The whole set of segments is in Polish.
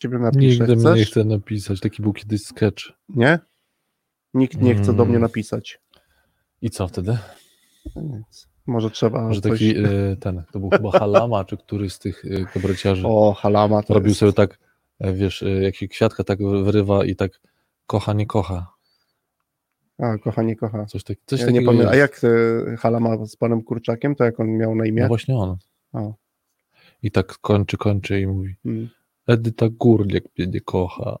Ciebie napisze. Nigdy mnie nie chce napisać. Taki był kiedyś sketch. Nie? Nikt nie chce do mnie Mm. napisać. I co wtedy? No nic. Może trzeba Może coś... taki y, ten, to był chyba Halama, czy któryś z tych y, kabareciarzy O, halama to robił jest... sobie tak, e, wiesz, jak się kwiatka tak wyrywa i tak kocha, nie kocha. A, kochanie, kocha. Coś, tak, coś Ja nie takiego pamiętam. A jak e, halama z panem Kurczakiem, to jak on miał na imię? No właśnie on. O. I tak kończy, kończy i mówi Mm. Edyta Górniak mnie nie kocha.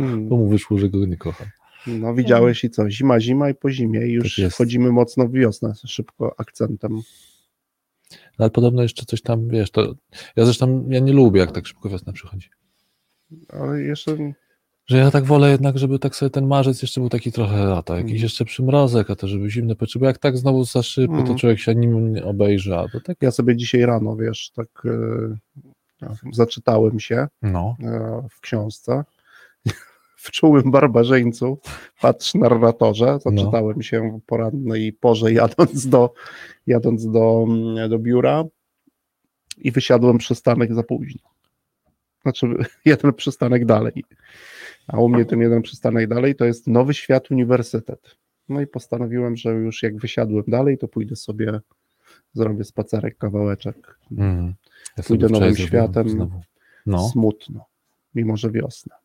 Mm. Bo mu wyszło, że go nie kocha. No widziałeś i co? Zima, zima i po zimie i już Tak wchodzimy mocno w wiosnę, szybko akcentem. No, ale podobno jeszcze coś tam, wiesz, to ja zresztą, ja nie lubię, jak tak szybko wiosna przychodzi. Ale jeszcze Że ja tak wolę jednak, żeby tak sobie ten marzec jeszcze był taki trochę lata, jakiś Mhm. jeszcze przymrozek, a to żeby zimne peczy, bo jak tak znowu za szybko, to Mhm. człowiek się nim nie obejrzy, a to tak, ja sobie dzisiaj rano, wiesz, tak e, zaczytałem się no, e, w książce. W czułym barbarzyńcu, patrz narratorze, zaczytałem się w porannej porze jadąc do, jadąc do, mm, do biura i wysiadłem przystanek za późno. Znaczy jeden przystanek dalej. A u mnie ten jeden przystanek dalej to jest Nowy Świat Uniwersytet. No i postanowiłem, że już jak wysiadłem dalej, to pójdę sobie, zrobię spacerek, kawałeczek. mm. ja sobie Pójdę nowym światem. Znowu. No, Smutno, mimo że wiosna.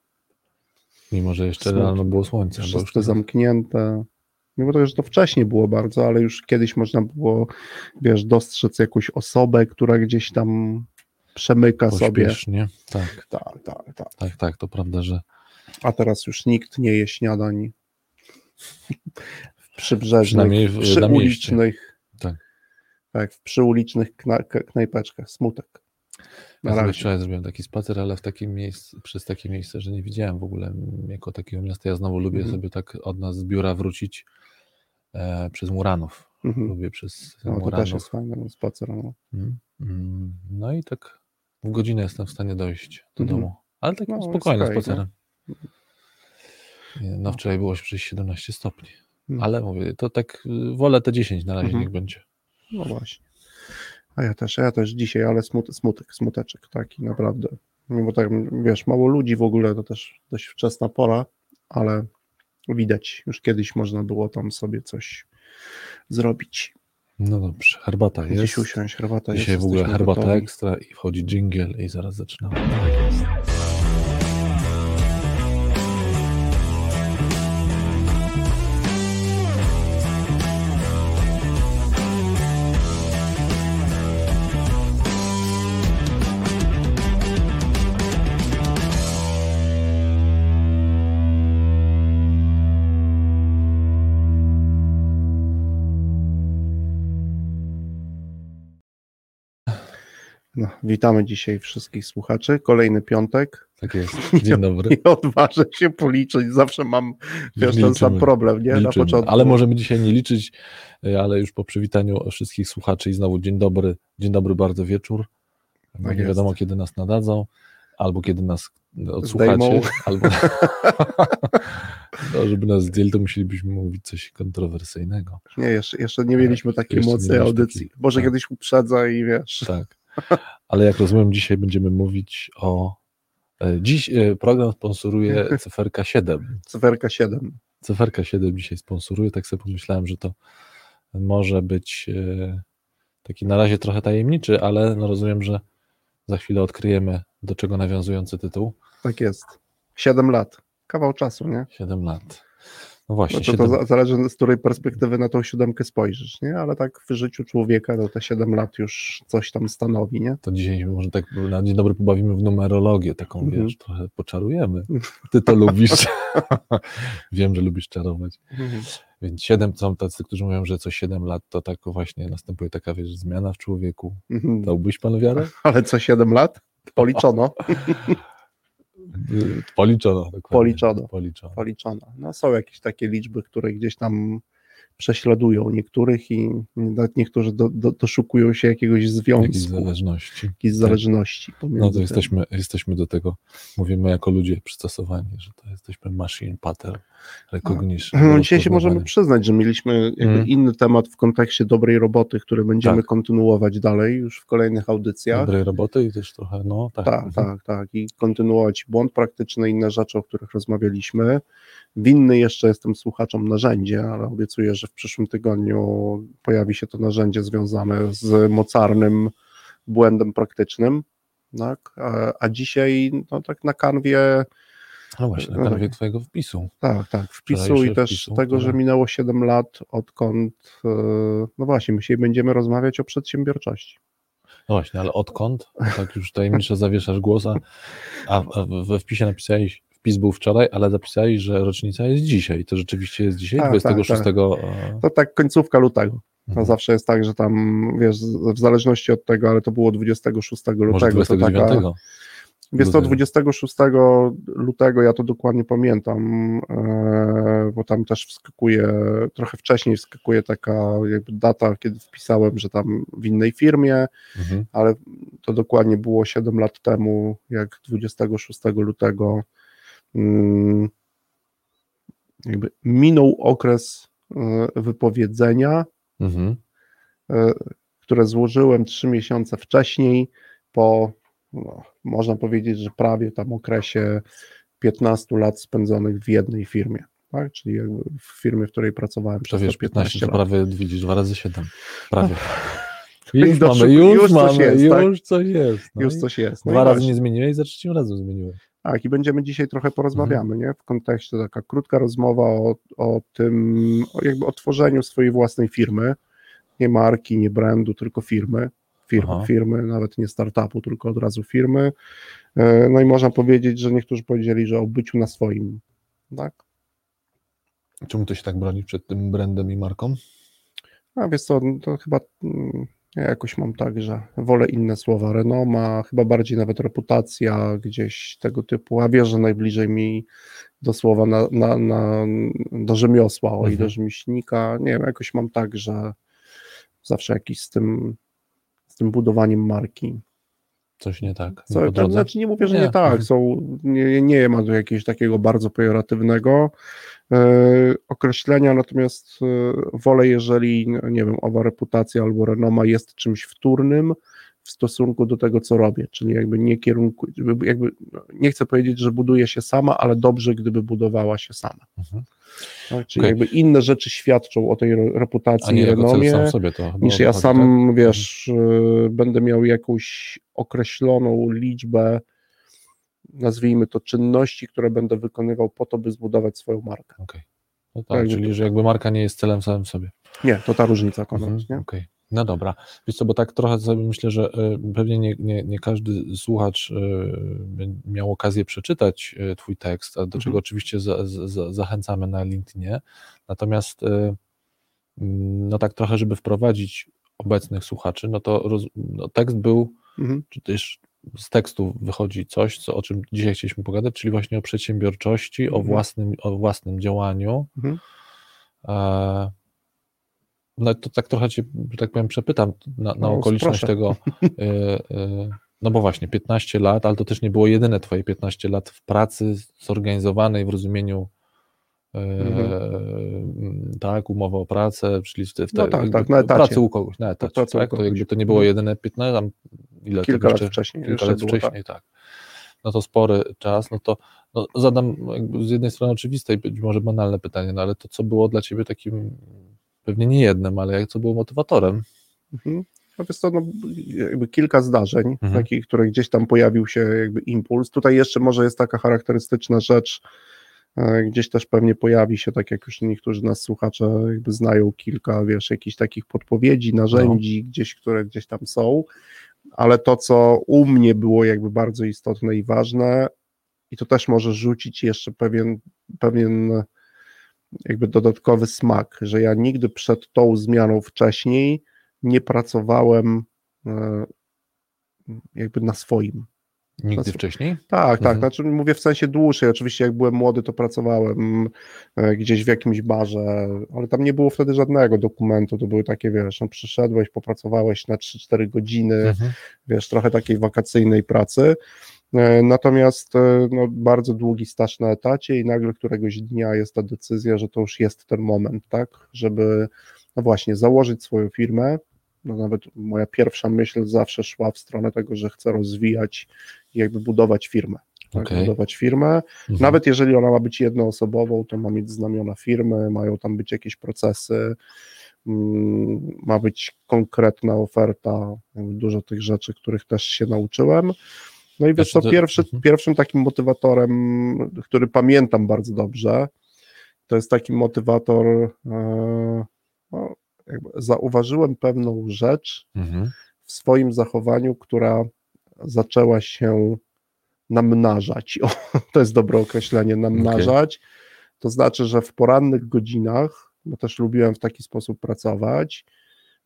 mimo że jeszcze smutno. rano było słońce. Bo już Wszystko zamknięte. Mimo tego, że to wcześniej było bardzo, ale już kiedyś można było, wiesz, dostrzec jakąś osobę, która gdzieś tam przemyka sobie. pośpiesznie. Tak, Tak, tak, tak. tak, tak, to prawda, że A teraz już nikt nie je śniadań w przybrzeżnych, Przynajmniej w- na mieście. przyulicznych, Tak. Tak, w przyulicznych kna, knajpeczkach. Smutek. Na ja wczoraj zrobiłem taki spacer, ale w takim miejscu, przez takie miejsce, że nie widziałem w ogóle jako takiego miasta. Ja znowu lubię Mhm. sobie tak od nas z biura wrócić e, przez Muranów. Mhm. Lubię przez No, to Muranów. też jest fajny ten spacer. No. Mm, mm. No i tak w godzinę jestem w stanie dojść do Mhm. domu. Ale takim No, spokojnym okej, spacerem. Nie, No wczoraj było przecież 17 stopni. Ale mówię, to tak y, wolę te 10 na razie niech będzie. No właśnie. A ja też, ja też dzisiaj, ale smut, smutek, smuteczek taki naprawdę. Mimo tak, wiesz, mało ludzi w ogóle, to też dość wczesna pora, ale widać, już kiedyś można było tam sobie coś zrobić. No dobrze, herbata jest. Gdzieś usiąść, herbata Dzisiaj jest. w ogóle herbata gotowi. ekstra i wchodzi jingle i zaraz zaczynamy. No, witamy dzisiaj wszystkich słuchaczy. Kolejny piątek. Tak jest. Dzień dobry. Nie odważę się policzyć, zawsze mam wiesz, ten sam problem, nie? Na początku. Ale możemy dzisiaj nie liczyć, y, ale już po przywitaniu wszystkich słuchaczy i znowu dzień dobry, dzień dobry bardzo wieczór. Tak nie jest. wiadomo kiedy nas nadadzą, albo kiedy nas odsłuchacie, Zdejmą. albo no, żeby nas zdjęli, to musielibyśmy mówić coś kontrowersyjnego. Nie, jeszcze, jeszcze nie mieliśmy takiej mocnej audycji. takiej- Może tak. kiedyś uprzedza i wiesz. Tak. Ale jak rozumiem, dzisiaj będziemy mówić o. e, Dziś e, program sponsoruje Cyferka 7. Cyferka 7. Cyferka 7 dzisiaj sponsoruje, tak sobie pomyślałem, że to może być e, taki na razie trochę tajemniczy, ale no rozumiem, że za chwilę odkryjemy, do czego nawiązujący tytuł. Tak jest. 7 lat. Kawał czasu, nie? 7 lat. No właśnie, No to, zależy z której perspektywy na tą siódemkę spojrzysz, nie? Ale tak w życiu człowieka to te 7 lat już coś tam stanowi, nie? to dzisiaj może tak na dzień dobry pobawimy w numerologię, taką Mhm. wiesz, trochę poczarujemy. Ty to lubisz. Wiem, że lubisz czarować. Więc 7 są tacy, którzy mówią, że co 7 lat to tak właśnie następuje taka wiesz, zmiana w człowieku. Mhm. Dałbyś pan wiarę? Ale co 7 lat? Policzono. Policzono. Dokładnie. Policzono. Policzono. Policzono. No są jakieś takie liczby, które gdzieś tam prześladują niektórych i nawet niektórzy do, do, doszukują się jakiegoś związku. Jakiejś zależności. Jakiejś tak. zależności. No to jesteśmy, jesteśmy do tego, mówimy jako ludzie przystosowani, że to jesteśmy machine pattern recognition. No, dzisiaj się możemy przyznać, że mieliśmy mm. inny temat w kontekście dobrej roboty, który będziemy tak. kontynuować dalej już w kolejnych audycjach. Dobrej roboty i też trochę, no tak. Tak, mhm. tak, tak. I kontynuować błąd praktyczny, inne rzeczy, o których rozmawialiśmy. Winny jeszcze jestem słuchaczom narzędzie, ale obiecuję, że w przyszłym tygodniu pojawi się to narzędzie związane z mocarnym błędem praktycznym. Tak? A, a dzisiaj no, tak na kanwie. No właśnie, na kanwie tak, twojego wpisu. Tak, tak, wpisu i też wpisu, tego, że minęło 7 lat, odkąd, e, no właśnie, my dzisiaj będziemy rozmawiać o przedsiębiorczości. No właśnie, ale odkąd? Tak już tajemniczo zawieszasz głos, a, a we wpisie napisałeś wpis był wczoraj, ale zapisali, że rocznica jest dzisiaj. To rzeczywiście jest dzisiaj, tak, 26. Tak, tak. To tak końcówka lutego. To mhm. zawsze jest tak, że tam, wiesz, w zależności od tego, ale to było 26 lutego. Może 29. To taka, Wiesz to 26 lutego, ja to dokładnie pamiętam, e, bo tam też wskakuje, trochę wcześniej wskakuje taka jakby data, kiedy wpisałem, że tam w innej firmie, mhm. ale to dokładnie było 7 lat temu, jak 26 lutego jakby minął okres e, wypowiedzenia, mhm. E, które złożyłem trzy miesiące wcześniej po no, można powiedzieć, że prawie tam okresie 15 lat spędzonych w jednej firmie. Tak? Czyli jakby w firmie, w której pracowałem przez to wiesz, 15, 15 lat. prawie widzisz, dwa razy 7. Prawie. Już mamy, już, już mamy, coś jest, już tak? coś jest. No już coś jest. No dwa razy nie zmieniłeś, za trzecim razem zmieniłeś. Tak, i będziemy dzisiaj trochę porozmawiamy, mhm. nie? W kontekście taka krótka rozmowa o, o tym, o jakby o tworzeniu swojej własnej firmy, nie marki, nie brandu, tylko firmy firmy, firmy, nawet nie startupu, tylko od razu firmy. E, no i można powiedzieć, że niektórzy powiedzieli, że o byciu na swoim, tak? Czemu to się tak broni przed tym brandem i marką? A wiesz co, to chyba mm, ja jakoś mam tak, że wolę inne słowa. Renoma, chyba bardziej nawet reputacja gdzieś tego typu, a wiesz, że najbliżej mi do słowa na, na, na, do rzemiosła, o mhm. i do rzemieślnika. Nie wiem, jakoś mam tak, że zawsze jakiś z tym tym budowaniem marki. Coś nie tak. Nie Co, to znaczy nie mówię, że nie, nie tak. Są, nie, nie ma tu jakiegoś takiego bardzo pejoratywnego e, określenia, natomiast e, wolę, jeżeli, nie wiem, owa reputacja albo renoma jest czymś wtórnym, w stosunku do tego, co robię, czyli jakby nie kierunku, jakby, no, nie chcę powiedzieć, że buduje się sama, ale dobrze, gdyby budowała się sama. Mhm. Tak, czyli okay. jakby inne rzeczy świadczą o tej reputacji i renomie, niż ja sam, tak? wiesz, mhm. będę miał jakąś określoną liczbę, nazwijmy to czynności, które będę wykonywał po to, by zbudować swoją markę. Okay. No tak, tak, czyli że jakby marka nie jest celem samym sobie. Nie, to ta różnica, Konrad, mhm. nie? Okay. No dobra. Wiesz co, bo tak trochę sobie myślę, że e, pewnie nie, nie, nie każdy słuchacz e, miał okazję przeczytać e, Twój tekst, do mhm. czego oczywiście za, za, zachęcamy na LinkedInie. Natomiast no tak trochę, żeby wprowadzić obecnych słuchaczy, no to roz, no tekst był, mhm. czy też z tekstu wychodzi coś, co, o czym dzisiaj chcieliśmy pogadać, czyli właśnie o przedsiębiorczości, mhm. o, własnym, o własnym działaniu. Mhm. E, no to tak trochę cię, że tak powiem, przepytam na, na no, okoliczność proszę. tego. Y, y, no bo właśnie, 15 lat, ale to też nie było jedyne twoje 15 lat w pracy zorganizowanej w rozumieniu y, mhm. tak, umowa o pracę, czyli w, te, w te, no tak, tak, na etacie. pracy u kogoś, na etacie, tak, tak? To jakby to nie było mhm. jedyne 15, tam ile kilka lat jeszcze, wcześniej. Kilka lat było, wcześniej, tak. tak. No to spory czas, no to no zadam z jednej strony oczywiste i być może banalne pytanie, no ale to co było dla ciebie takim Pewnie nie jednym, ale jak co było motywatorem? Mhm. No jest to no, jakby kilka zdarzeń, mhm. takich, które gdzieś tam pojawił się jakby impuls. Tutaj jeszcze może jest taka charakterystyczna rzecz, e, gdzieś też pewnie pojawi się, tak jak już niektórzy nas słuchacze jakby znają kilka, wiesz, jakichś takich podpowiedzi, narzędzi no. gdzieś, które gdzieś tam są, ale to, co u mnie było jakby bardzo istotne i ważne i to też może rzucić jeszcze pewien, pewien jakby dodatkowy smak, że ja nigdy przed tą zmianą wcześniej nie pracowałem e, jakby na swoim. Nigdy Znaczy- wcześniej? Tak, tak. Mhm. Znaczy mówię w sensie dłuższej. Oczywiście jak byłem młody, to pracowałem e, gdzieś w jakimś barze, ale tam nie było wtedy żadnego dokumentu. To były takie, wiesz, no przyszedłeś, popracowałeś na 3-4 godziny, Mhm. wiesz, trochę takiej wakacyjnej pracy. E, Natomiast e, no, bardzo długi staż na etacie i nagle któregoś dnia jest ta decyzja, że to już jest ten moment, tak, żeby no właśnie założyć swoją firmę. No nawet moja pierwsza myśl zawsze szła w stronę tego, że chcę rozwijać i jakby budować firmę. Tak, budować firmę. Mhm. Nawet jeżeli ona ma być jednoosobową, to ma mieć znamiona firmy, mają tam być jakieś procesy, mm, ma być konkretna oferta, dużo tych rzeczy, których też się nauczyłem. No i wiesz Znaczy to- pierwszy, mhm. pierwszym takim motywatorem, który pamiętam bardzo dobrze, to jest taki motywator, e, no, zauważyłem pewną rzecz Mhm. w swoim zachowaniu, która zaczęła się namnażać. O, to jest dobre określenie, namnażać. To znaczy, że w porannych godzinach, bo też lubiłem w taki sposób pracować,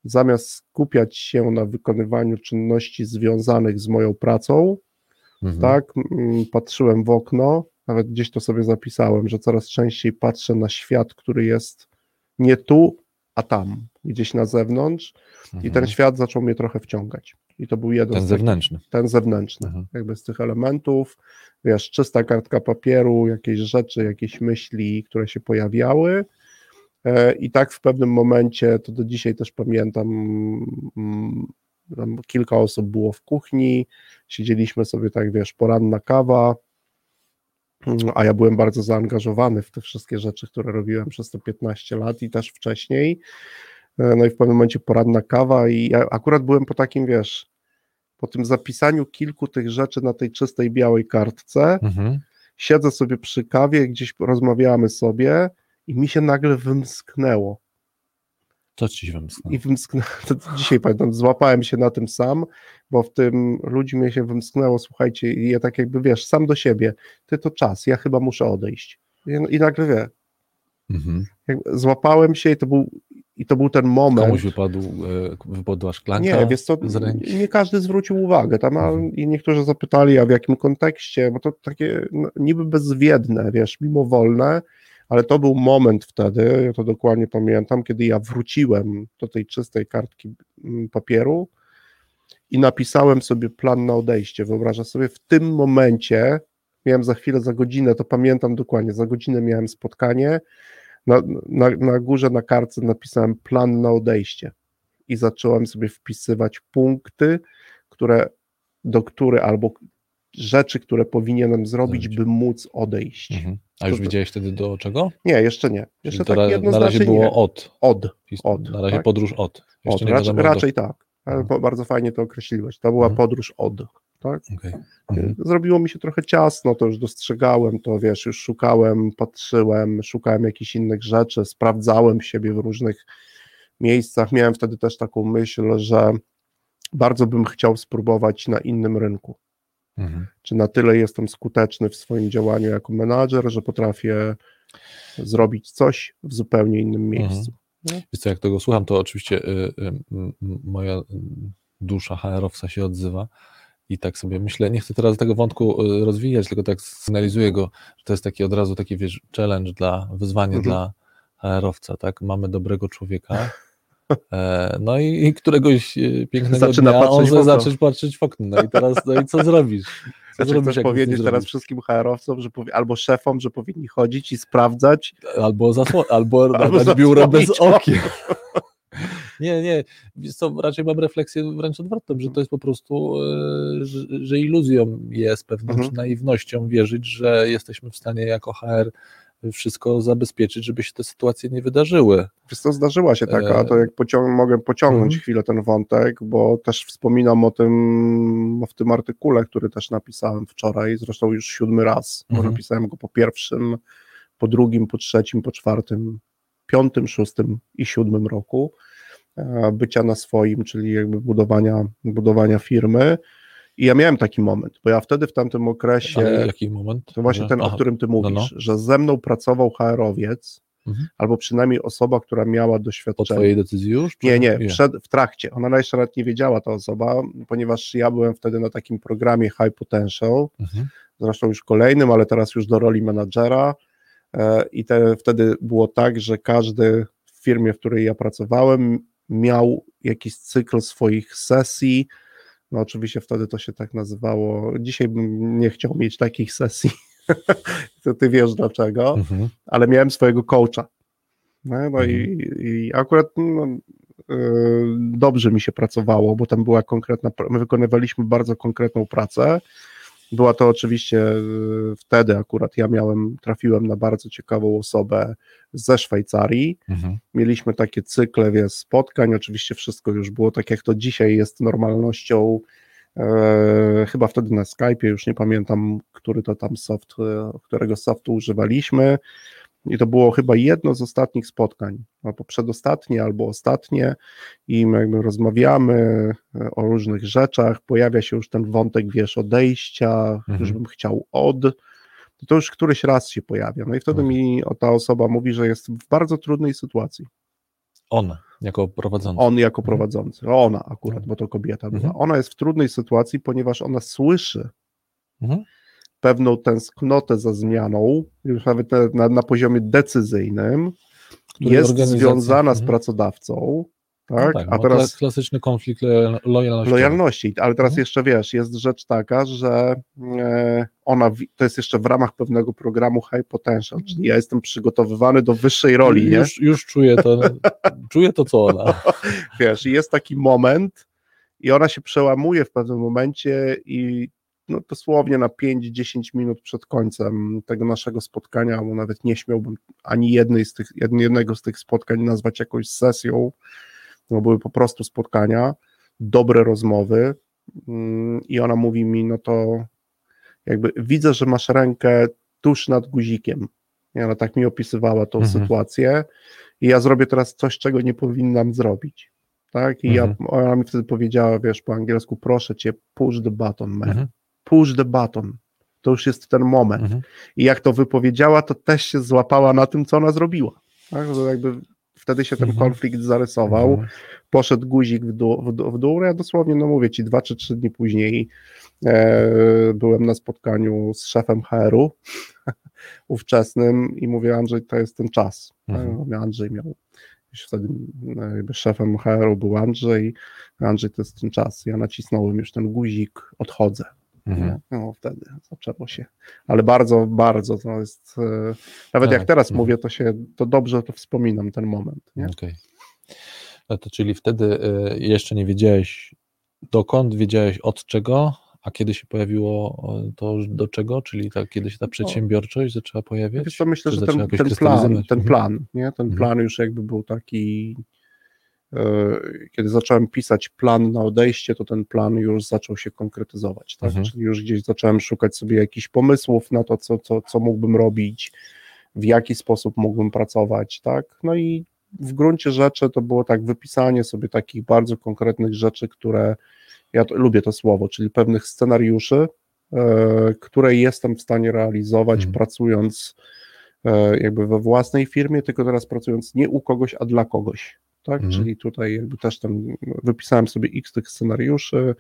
zamiast skupiać się na wykonywaniu czynności związanych z moją pracą, Mhm. tak, patrzyłem w okno, nawet gdzieś to sobie zapisałem, że coraz częściej patrzę na świat, który jest nie tu, a tam, gdzieś na zewnątrz i ten Mhm. świat zaczął mnie trochę wciągać. I to był jeden Ten z zewnętrzny. ten zewnętrzny, Mhm. jakby z tych elementów, wiesz, czysta kartka papieru, jakieś rzeczy, jakieś myśli, które się pojawiały. E, I tak w pewnym momencie, to do dzisiaj też pamiętam, tam kilka osób było w kuchni, siedzieliśmy sobie tak, wiesz, poranna kawa, mm, a ja byłem bardzo zaangażowany w te wszystkie rzeczy, które robiłem przez te 15 lat i też wcześniej. E, No i w pewnym momencie poranna kawa i ja akurat byłem po takim, wiesz, po tym zapisaniu kilku tych rzeczy na tej czystej białej kartce, Mhm. siedzę sobie przy kawie, gdzieś rozmawiamy sobie i mi się nagle wymsknęło. Co ci się wymsknęło? I wymsknęło, to dzisiaj pamiętam, złapałem się na tym sam, bo w tym ludzi mnie się wymsknęło, słuchajcie, i ja tak jakby, wiesz, sam do siebie, ty to czas, ja chyba muszę odejść. I, i nagle, wie, Mhm. złapałem się i to był, i to był ten moment. Komuś wypadł, e, wypadła szklanka Nie, wiesz co, nie każdy zwrócił uwagę tam, Mhm. i niektórzy zapytali, a w jakim kontekście, bo to takie no, niby bezwiedne, wiesz, mimowolne, ale to był moment wtedy, ja to dokładnie pamiętam, kiedy ja wróciłem do tej czystej kartki mm, papieru i napisałem sobie plan na odejście. Wyobrażasz sobie, w tym momencie, miałem za chwilę, za godzinę, to pamiętam dokładnie, za godzinę miałem spotkanie, na, na, na górze na kartce napisałem plan na odejście i zacząłem sobie wpisywać punkty, które, do których albo rzeczy, które powinienem zrobić, Zrobić. by móc odejść. Mhm. A już To- widziałeś wtedy do czego? Nie, jeszcze nie. Jeszcze tak ra- na razie było nie. od. Od. Od, Na razie tak? podróż od. od. Raczej, tak. Ale bardzo fajnie to określiłeś. To była Mhm. podróż od. Tak? Okay. Mhm. Zrobiło mi się trochę ciasno, to już dostrzegałem, to wiesz, już szukałem, patrzyłem, szukałem jakichś innych rzeczy, sprawdzałem siebie w różnych miejscach. Miałem wtedy też taką myśl, że bardzo bym chciał spróbować na innym rynku. Mhm. Czy na tyle jestem skuteczny w swoim działaniu jako menadżer, że potrafię zrobić coś w zupełnie innym miejscu. Wiesz co, jak tego słucham, to oczywiście y, y, m, moja y, dusza HR-owca się odzywa i tak sobie myślę, nie chcę teraz tego wątku y, rozwijać, tylko tak sygnalizuję go, że to jest taki od razu taki, wiesz, challenge dla, wyzwanie Mhm. dla HR-owca, tak? Mamy dobrego człowieka, no i, i któregoś y, pięknego Zaczyna dnia on patrzeć okno. zacząć patrzeć w okno, no i teraz, no i co zrobisz? Co Znaczy, chcesz powiedzieć teraz zrobisz? wszystkim HR-owcom, że albo szefom, że powinni chodzić i sprawdzać, Albo, zasło- albo, Albo dać biuro bez okien. Nie, nie, co, raczej mam refleksję wręcz odwrotną, że to jest po prostu, e, że, że iluzją jest pewną Mhm. naiwnością wierzyć, że jesteśmy w stanie jako HR wszystko zabezpieczyć, żeby się te sytuacje nie wydarzyły. Wiesz co, zdarzyła się taka, E, to jak pociąg- mogę pociągnąć Mhm. chwilę ten wątek, bo też wspominam o tym w tym artykule, który też napisałem wczoraj, zresztą już siódmy raz, bo Mhm. napisałem go po pierwszym, po drugim, po trzecim, po czwartym, piątym, szóstym i siódmym roku e, bycia na swoim, czyli jakby budowania, budowania firmy. I ja miałem taki moment, bo ja wtedy w tamtym okresie, Ale jaki moment? to właśnie Że- ten, o aha, którym ty mówisz, no. że ze mną pracował HR-owiec, mhm. albo przynajmniej osoba, która miała doświadczenie. Po twojej decyzji już? Nie, nie, przed, w trakcie. Ona jeszcze nawet nie wiedziała ta osoba, ponieważ ja byłem wtedy na takim programie High Potential, mhm. zresztą już kolejnym, ale teraz już do roli menadżera e, i te, wtedy było tak, że każdy w firmie, w której ja pracowałem, miał jakiś cykl swoich sesji, no oczywiście wtedy to się tak nazywało. Dzisiaj bym nie chciał mieć takich sesji, to ty wiesz dlaczego, mhm. ale miałem swojego coacha. No, no mhm. i, i, akurat no, yy, dobrze mi się pracowało, bo tam była konkretna, my wykonywaliśmy bardzo konkretną pracę. Była to oczywiście yy, wtedy akurat ja miałem, trafiłem na bardzo ciekawą osobę ze Szwajcarii. Mhm. Mieliśmy takie cykle wie, spotkań, oczywiście wszystko już było tak, jak to dzisiaj jest normalnością E, chyba wtedy na Skype, już nie pamiętam, który to tam soft, e, którego softu używaliśmy. I to było chyba jedno z ostatnich spotkań, albo przedostatnie, albo ostatnie, i my jakby rozmawiamy e, o różnych rzeczach. Pojawia się już ten wątek, wiesz, odejścia, mhm. już bym chciał od. To już któryś raz się pojawia. No i wtedy mhm. mi ta osoba mówi, że jest w bardzo trudnej sytuacji. On. Jako prowadzący. On jako mhm. prowadzący. Ona akurat, bo to kobieta była. Mhm. Ona jest w trudnej sytuacji, ponieważ ona słyszy mhm. Pewną tęsknotę za zmianą, już nawet na, na, poziomie decyzyjnym, jest związana z mhm. pracodawcą, tak? No tak, a teraz klasyczny konflikt lojalności. Lojalności, ale teraz mhm. jeszcze wiesz, jest rzecz taka, że e, ona, to jest jeszcze w ramach pewnego programu High Potential, czyli ja jestem przygotowywany do wyższej roli, nie? Już, już czuję to, czuję to, co ona. Wiesz, jest taki moment i ona się przełamuje w pewnym momencie i no, dosłownie na 5-10 minut przed końcem tego naszego spotkania, bo nawet nie śmiałbym ani jednej z tych, jednego z tych spotkań nazwać jakąś sesją, no były po prostu spotkania, dobre rozmowy mm, i ona mówi mi, no to jakby widzę, że masz rękę tuż nad guzikiem. I ona tak mi opisywała tą mhm. sytuację i ja zrobię teraz coś, czego nie powinnam zrobić. Tak? I mhm. ja, ona mi wtedy powiedziała, wiesz, po angielsku, proszę cię, push the button, man. Mhm. Push the button. To już jest ten moment. Mhm. I jak to wypowiedziała, to też się złapała na tym, co ona zrobiła. Tak? To jakby Wtedy się ten mhm. konflikt zarysował, mhm. poszedł guzik w dół, w, dół, w dół, ja dosłownie, no mówię ci, dwa czy trzy dni później e, byłem na spotkaniu z szefem HR-u ówczesnym i mówię, Andrzej, to jest ten czas. Mhm. Andrzej miał już wtedy e, jakby szefem HR-u był Andrzej, Andrzej, to jest ten czas. Ja nacisnąłem już ten guzik, odchodzę. Mhm. No wtedy zaczęło się. Ale bardzo, bardzo to jest. E, nawet tak. jak teraz mhm. mówię, to się to dobrze to wspominam ten moment. Okej. Okay. No to czyli wtedy e, jeszcze nie wiedziałeś dokąd, wiedziałeś od czego, a kiedy się pojawiło to do czego? Czyli tak, kiedy się ta no. przedsiębiorczość zaczęła pojawiać? Wiesz co, myślę, że ten, ten plan, ten mhm. plan, nie? Ten mhm. plan już jakby był taki kiedy zacząłem pisać plan na odejście, to ten plan już zaczął się konkretyzować, tak? Mhm. Czyli już gdzieś zacząłem szukać sobie jakichś pomysłów na to, co, co, co mógłbym robić, w jaki sposób mógłbym pracować, tak? No i w gruncie rzeczy to było tak wypisanie sobie takich bardzo konkretnych rzeczy, które ja to, lubię to słowo, czyli pewnych scenariuszy, e, które jestem w stanie realizować, mhm. pracując e, jakby we własnej firmie, tylko teraz pracując nie u kogoś, a dla kogoś tak? Mhm. Czyli tutaj jakby też tam wypisałem sobie x tych scenariuszy,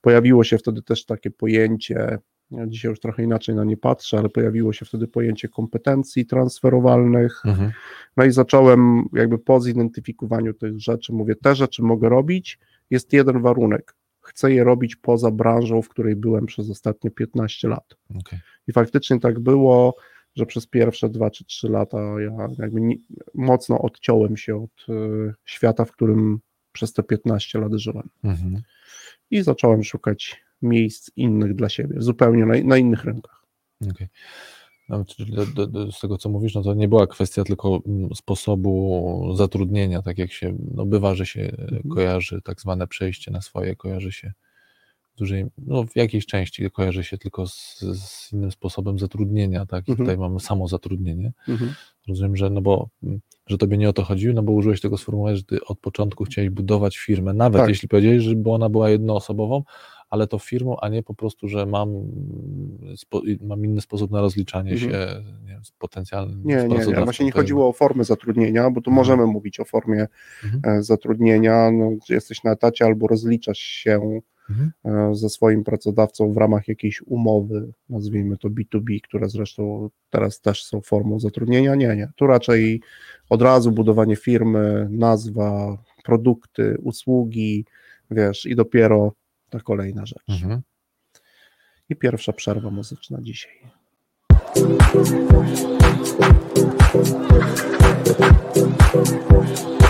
pojawiło się wtedy też takie pojęcie, ja dzisiaj już trochę inaczej na nie patrzę, ale pojawiło się wtedy pojęcie kompetencji transferowalnych, mhm. no i zacząłem jakby po zidentyfikowaniu tych rzeczy, mówię, te rzeczy mogę robić, jest jeden warunek, chcę je robić poza branżą, w której byłem przez ostatnie 15 lat. Okay. I faktycznie tak było, że przez pierwsze dwa czy trzy lata ja jakby nie, mocno odciąłem się od y, świata, w którym przez te 15 lat żyłem. Mhm. I zacząłem szukać miejsc innych dla siebie, zupełnie na, na innych rynkach. Okay. No, do, do, z tego, co mówisz, no to nie była kwestia tylko mm, sposobu zatrudnienia, tak jak się, no bywa, że się mhm. kojarzy tak zwane przejście na swoje, kojarzy się dużej, no w jakiejś części kojarzy się tylko z, z innym sposobem zatrudnienia, tak? I mhm. tutaj mamy samo zatrudnienie. Mhm. Rozumiem, że no bo, że tobie nie o to chodziło, no bo użyłeś tego sformułowania, że ty od początku chciałeś budować firmę, nawet tak. jeśli powiedziałeś, żeby ona była jednoosobową, ale to firmą, a nie po prostu, że mam, spo, mam inny sposób na rozliczanie mhm. się nie wiem, z potencjalnym Nie, nie, nie. Właśnie nie chodziło o formę zatrudnienia, bo tu mhm. możemy mówić o formie mhm. E, zatrudnienia. No, jesteś na etacie albo rozliczasz się Mhm. E, ze swoim pracodawcą w ramach jakiejś umowy, nazwijmy to B2B, które zresztą teraz też są formą zatrudnienia. Nie, nie. Tu raczej od razu budowanie firmy, nazwa, produkty, usługi, wiesz, i dopiero ta kolejna rzecz. Mhm. I pierwsza przerwa muzyczna dzisiaj.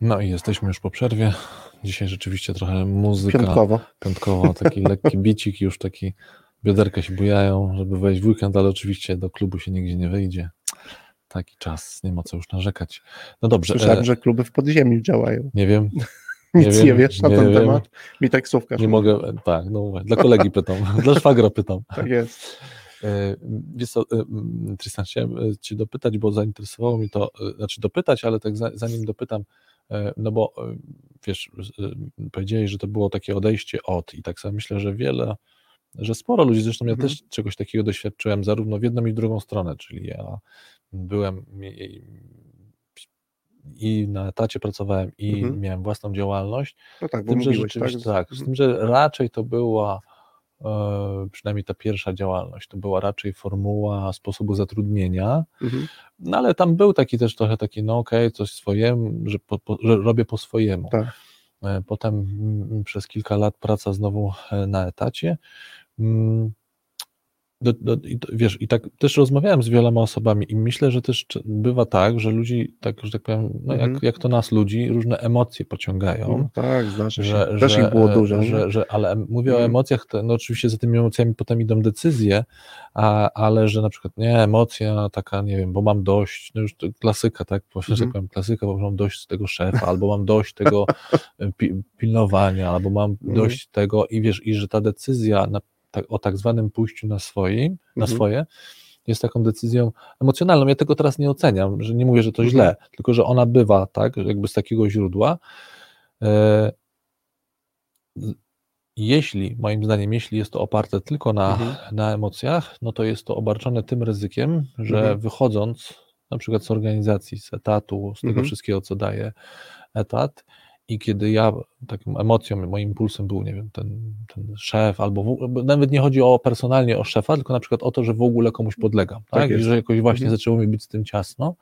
No i jesteśmy już po przerwie. Dzisiaj rzeczywiście trochę muzyka. Piątkowo. Piątkowo, taki lekki bicik, już taki bioderka się bujają, żeby wejść w weekend, ale oczywiście do klubu się nigdzie nie wyjdzie. Taki czas, nie ma co już narzekać. No dobrze. Słyszałem, e... że kluby w podziemiu działają. Nie wiem. Nic nie, wiem, nie wiesz na nie ten wiem. temat? Mi taksówka. Nie mogę, tak, no dla kolegi pytam, dla szwagra pytam. Tak jest. E, Wiesz co, e, Tristan, chciałem e, Cię dopytać, bo zainteresowało mi to, znaczy dopytać, ale tak zanim dopytam, no bo wiesz, powiedziałeś, że to było takie odejście od i tak samo myślę, że wiele, że sporo ludzi, zresztą ja Mhm. też czegoś takiego doświadczyłem, zarówno w jedną i w drugą stronę, czyli ja byłem i na etacie pracowałem i Mhm. miałem własną działalność, No tak, z bo tym, że mówiłeś, tak? tak, z tym, że raczej to była przynajmniej ta pierwsza działalność, to była raczej formuła sposobu zatrudnienia, Mhm. no ale tam był taki też trochę taki, no okej, coś swojemu, że, po, po, że robię po swojemu. Tak. E, Potem mm, przez kilka lat praca znowu e, na etacie. Mm, Do, do, wiesz, i tak też rozmawiałem z wieloma osobami i myślę, że też bywa tak, że ludzi, tak, że tak powiem, no jak, Mhm. jak to nas ludzi, różne emocje pociągają No, tak, zdarza się. że, Też że, ich było e, dużo. nie? Że, że, ale mówię o Mhm. emocjach, to, no oczywiście za tymi emocjami potem idą decyzje, a, ale że na przykład nie, emocja taka, nie wiem, bo mam dość, no już to klasyka, tak, że Mhm. tak powiem, klasyka, bo mam dość tego szefa, albo mam dość tego e, pi, pilnowania, albo mam Mhm. dość tego i wiesz, i że ta decyzja na, o tak zwanym pójściu na swoim, na Mhm. swoje, jest taką decyzją emocjonalną. Ja tego teraz nie oceniam, że nie mówię, że to Mhm. źle, tylko że ona bywa, tak, jakby z takiego źródła. E, Jeśli, moim zdaniem, jeśli jest to oparte tylko na, Mhm. na emocjach, no to jest to obarczone tym ryzykiem, że Mhm. wychodząc na przykład z organizacji, z etatu, z tego Mhm. wszystkiego, co daje etat, i kiedy ja taką emocją, moim impulsem był, nie wiem, ten, ten szef, albo w, nawet nie chodzi o personalnie o szefa, tylko na przykład o to, że w ogóle komuś podlegam, tak? Tak I że jakoś właśnie Mhm. zaczęło mi być z tym ciasno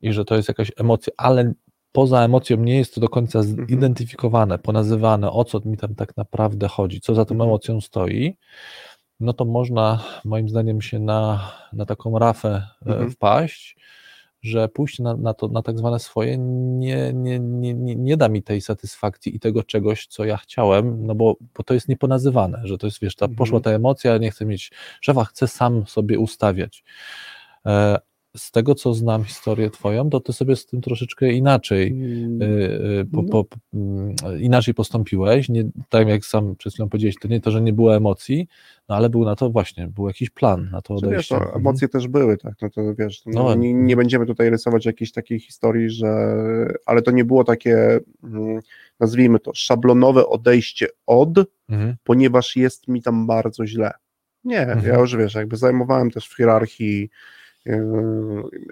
i że to jest jakaś emocja, ale poza emocją nie jest to do końca Mhm. zidentyfikowane, ponazywane, o co mi tam tak naprawdę chodzi, co za tą Mhm. emocją stoi, no to można moim zdaniem się na, na taką rafę e, Mhm. wpaść, że pójście na, na to, na tak zwane swoje nie, nie, nie, nie, nie da mi tej satysfakcji i tego czegoś, co ja chciałem, no bo, bo to jest nieponazywane, że to jest, wiesz, ta, Mhm. poszła ta emocja, nie chcę mieć szefa, chcę sam sobie ustawiać. Z tego, co znam historię twoją, to ty sobie z tym troszeczkę inaczej Mm, y, y, po, No. po, mm, inaczej postąpiłeś, nie, tak jak sam przed chwilą powiedziałeś, to nie to, że nie było emocji, no ale był na to właśnie, był jakiś plan na to Czy wiesz, odejście. no, Mhm. emocje też były, tak, no to wiesz, no, No, nie, nie będziemy tutaj rysować jakiejś takiej historii, że, ale to nie było takie, mm, nazwijmy to, szablonowe odejście od, Mhm. ponieważ jest mi tam bardzo źle. Nie, Mhm. ja już wiesz, jakby zajmowałem też w hierarchii,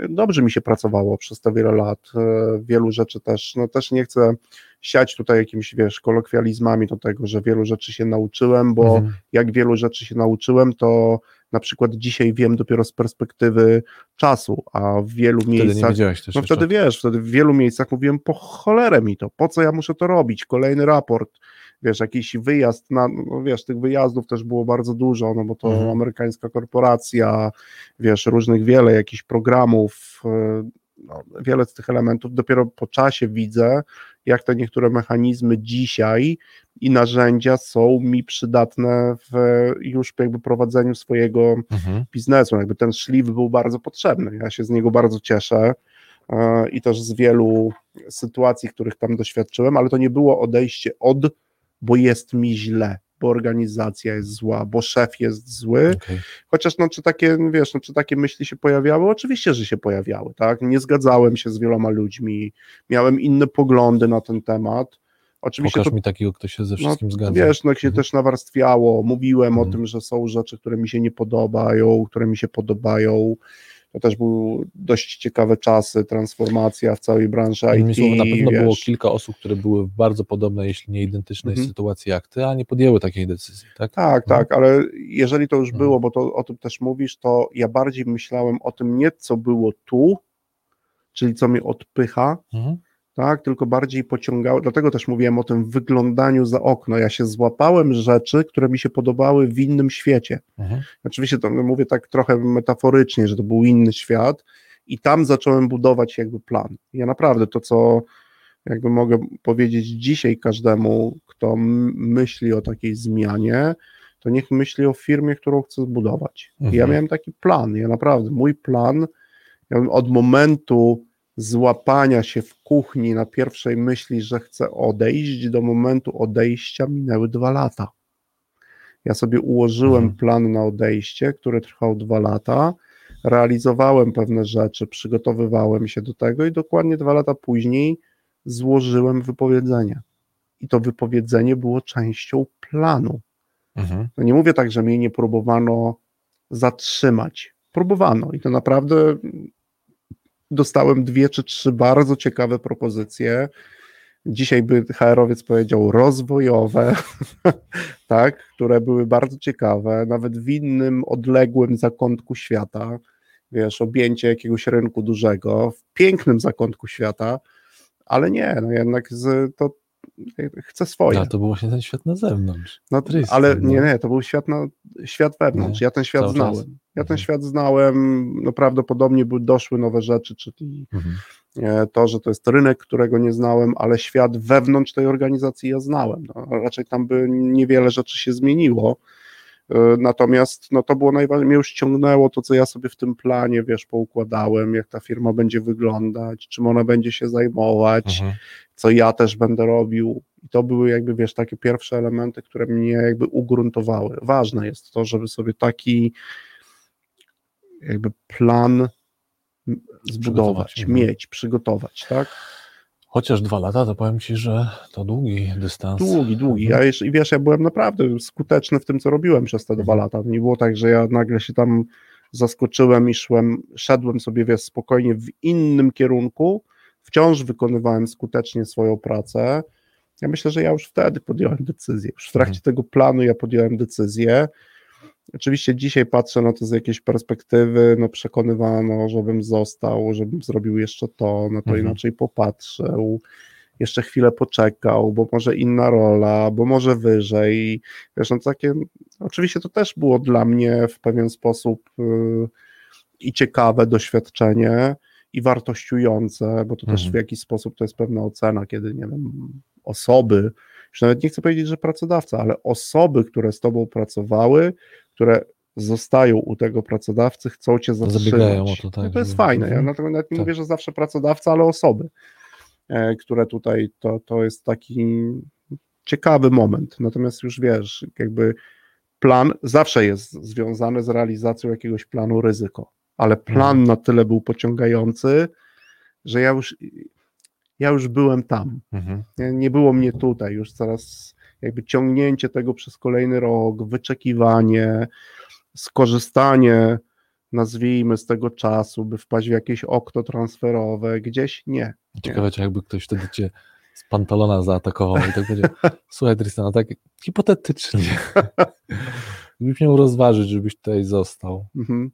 dobrze mi się pracowało przez te wiele lat, yy, wielu rzeczy też, no też nie chcę siać tutaj jakimiś, wiesz, kolokwializmami do tego, że wielu rzeczy się nauczyłem, bo Mhm. jak wielu rzeczy się nauczyłem, to na przykład dzisiaj wiem dopiero z perspektywy czasu, a w wielu Wtedy nie miejscach wiedziałeś też no wtedy wiesz, wtedy w wielu miejscach mówiłem, po cholerę mi to, po co ja muszę to robić, kolejny raport, wiesz, jakiś wyjazd, na, no wiesz, tych wyjazdów też było bardzo dużo, no bo to Mhm. amerykańska korporacja, wiesz, różnych wiele jakichś programów, yy, no, wiele z tych elementów, dopiero po czasie widzę, jak te niektóre mechanizmy dzisiaj i narzędzia są mi przydatne w już jakby prowadzeniu swojego Mhm. biznesu. Jakby ten szlif był bardzo potrzebny. Ja się z niego bardzo cieszę e, i też z wielu sytuacji, których tam doświadczyłem, ale to nie było odejście od, bo jest mi źle, bo organizacja jest zła, bo szef jest zły. Okej. Chociaż no, czy takie, wiesz, no, czy takie myśli się pojawiały? Oczywiście, że się pojawiały, tak? Nie zgadzałem się z wieloma ludźmi, miałem inne poglądy na ten temat. Oczywiście Pokaż to mi takiego, kto się ze no, wszystkim zgadza. Wiesz, no jak się Mhm. też nawarstwiało, mówiłem Mhm. o tym, że są rzeczy, które mi się nie podobają, które mi się podobają. To też były dość ciekawe czasy, transformacja w całej branży Innymi IT. słowy, na pewno było wiesz. kilka osób, które były w bardzo podobnej, jeśli nie identycznej Mhm. sytuacji jak ty, a nie podjęły takiej decyzji, tak? Tak, Mhm. tak, ale jeżeli to już Mhm. było, bo to o tym też mówisz, to ja bardziej myślałem o tym nie, co było tu, czyli co mnie odpycha, Mhm. Tak, tylko bardziej pociągało, dlatego też mówiłem o tym wyglądaniu za okno. Ja się złapałem rzeczy, które mi się podobały w innym świecie. Mhm. Oczywiście to mówię tak trochę metaforycznie, że to był inny świat i tam zacząłem budować jakby plan. Ja naprawdę to, co jakby mogę powiedzieć dzisiaj każdemu, kto myśli o takiej zmianie, to niech myśli o firmie, którą chce zbudować. Mhm. Ja miałem taki plan, ja naprawdę, mój plan ja od momentu złapania się w kuchni na pierwszej myśli, że chcę odejść, do momentu odejścia minęły dwa lata. Ja sobie ułożyłem mhm. plan na odejście, który trwał dwa lata, realizowałem pewne rzeczy, przygotowywałem się do tego i dokładnie dwa lata później złożyłem wypowiedzenie. I to wypowiedzenie było częścią planu. Mhm. No nie mówię tak, że mnie nie próbowano zatrzymać. Próbowano i to naprawdę dostałem dwie czy trzy bardzo ciekawe propozycje. Dzisiaj by HR-owiec powiedział rozwojowe, tak, które były bardzo ciekawe, nawet w innym odległym zakątku świata. Wiesz, objęcie jakiegoś rynku dużego, w pięknym zakątku świata, ale nie, no jednak z, to chcę swoje. A to był właśnie ten świat na zewnątrz. No, ale no. nie, nie, to był świat, na, świat wewnątrz. Nie, ja ten świat znałem. Czas. Ja ten mhm. świat znałem, no prawdopodobnie by doszły nowe rzeczy, czyli mhm. E, to, że to jest rynek, którego nie znałem, ale świat wewnątrz tej organizacji ja znałem. No, raczej tam by niewiele rzeczy się zmieniło. E, natomiast no, to było najważniejsze, mnie już ciągnęło to, co ja sobie w tym planie, wiesz, poukładałem, jak ta firma będzie wyglądać, czym ona będzie się zajmować, mhm. co ja też będę robił. I to były jakby, wiesz, takie pierwsze elementy, które mnie jakby ugruntowały. Ważne jest to, żeby sobie taki jakby plan zbudować, przygotować. mieć, przygotować, tak? Chociaż dwa lata, to powiem Ci, że to długi dystans. Długi, długi. Ja jeszcze, I wiesz, ja byłem naprawdę skuteczny w tym, co robiłem przez te dwa lata. Nie było tak, że ja nagle się tam zaskoczyłem i szłem, szedłem sobie, wiesz, spokojnie w innym kierunku. Wciąż wykonywałem skutecznie swoją pracę. Ja myślę, że ja już wtedy podjąłem decyzję. Już w trakcie mhm. tego planu ja podjąłem decyzję. Oczywiście dzisiaj patrzę na to z jakiejś perspektywy, no przekonywano, żebym został, żebym zrobił jeszcze to, no to mhm. inaczej popatrzył, jeszcze chwilę poczekał, bo może inna rola, bo może wyżej. Wiesz, no takie, oczywiście to też było dla mnie w pewien sposób yy, i ciekawe doświadczenie, i wartościujące, bo to mhm. też w jakiś sposób to jest pewna ocena, kiedy, nie wiem, osoby, już nawet nie chcę powiedzieć, że pracodawca, ale osoby, które z tobą pracowały, które zostają u tego pracodawcy, chcą cię zatrzymać. to, tak, no to jest fajne. Ja nawet nie tak. mówię, że zawsze pracodawca, ale osoby, e, które tutaj, to, to jest taki ciekawy moment. Natomiast już wiesz, jakby plan zawsze jest związany z realizacją jakiegoś planu ryzyko, ale plan mhm. na tyle był pociągający, że ja już ja już byłem tam. Mhm. Nie, nie było mnie tutaj, już coraz jakby ciągnięcie tego przez kolejny rok, wyczekiwanie, skorzystanie, nazwijmy, z tego czasu, by wpaść w jakieś okno transferowe, gdzieś nie. Ciekawe, czy jakby ktoś wtedy cię z pantalona zaatakował i tak będzie, słuchaj Tristan, tak hipotetycznie, byś miał rozważyć, żebyś tutaj został. Mhm.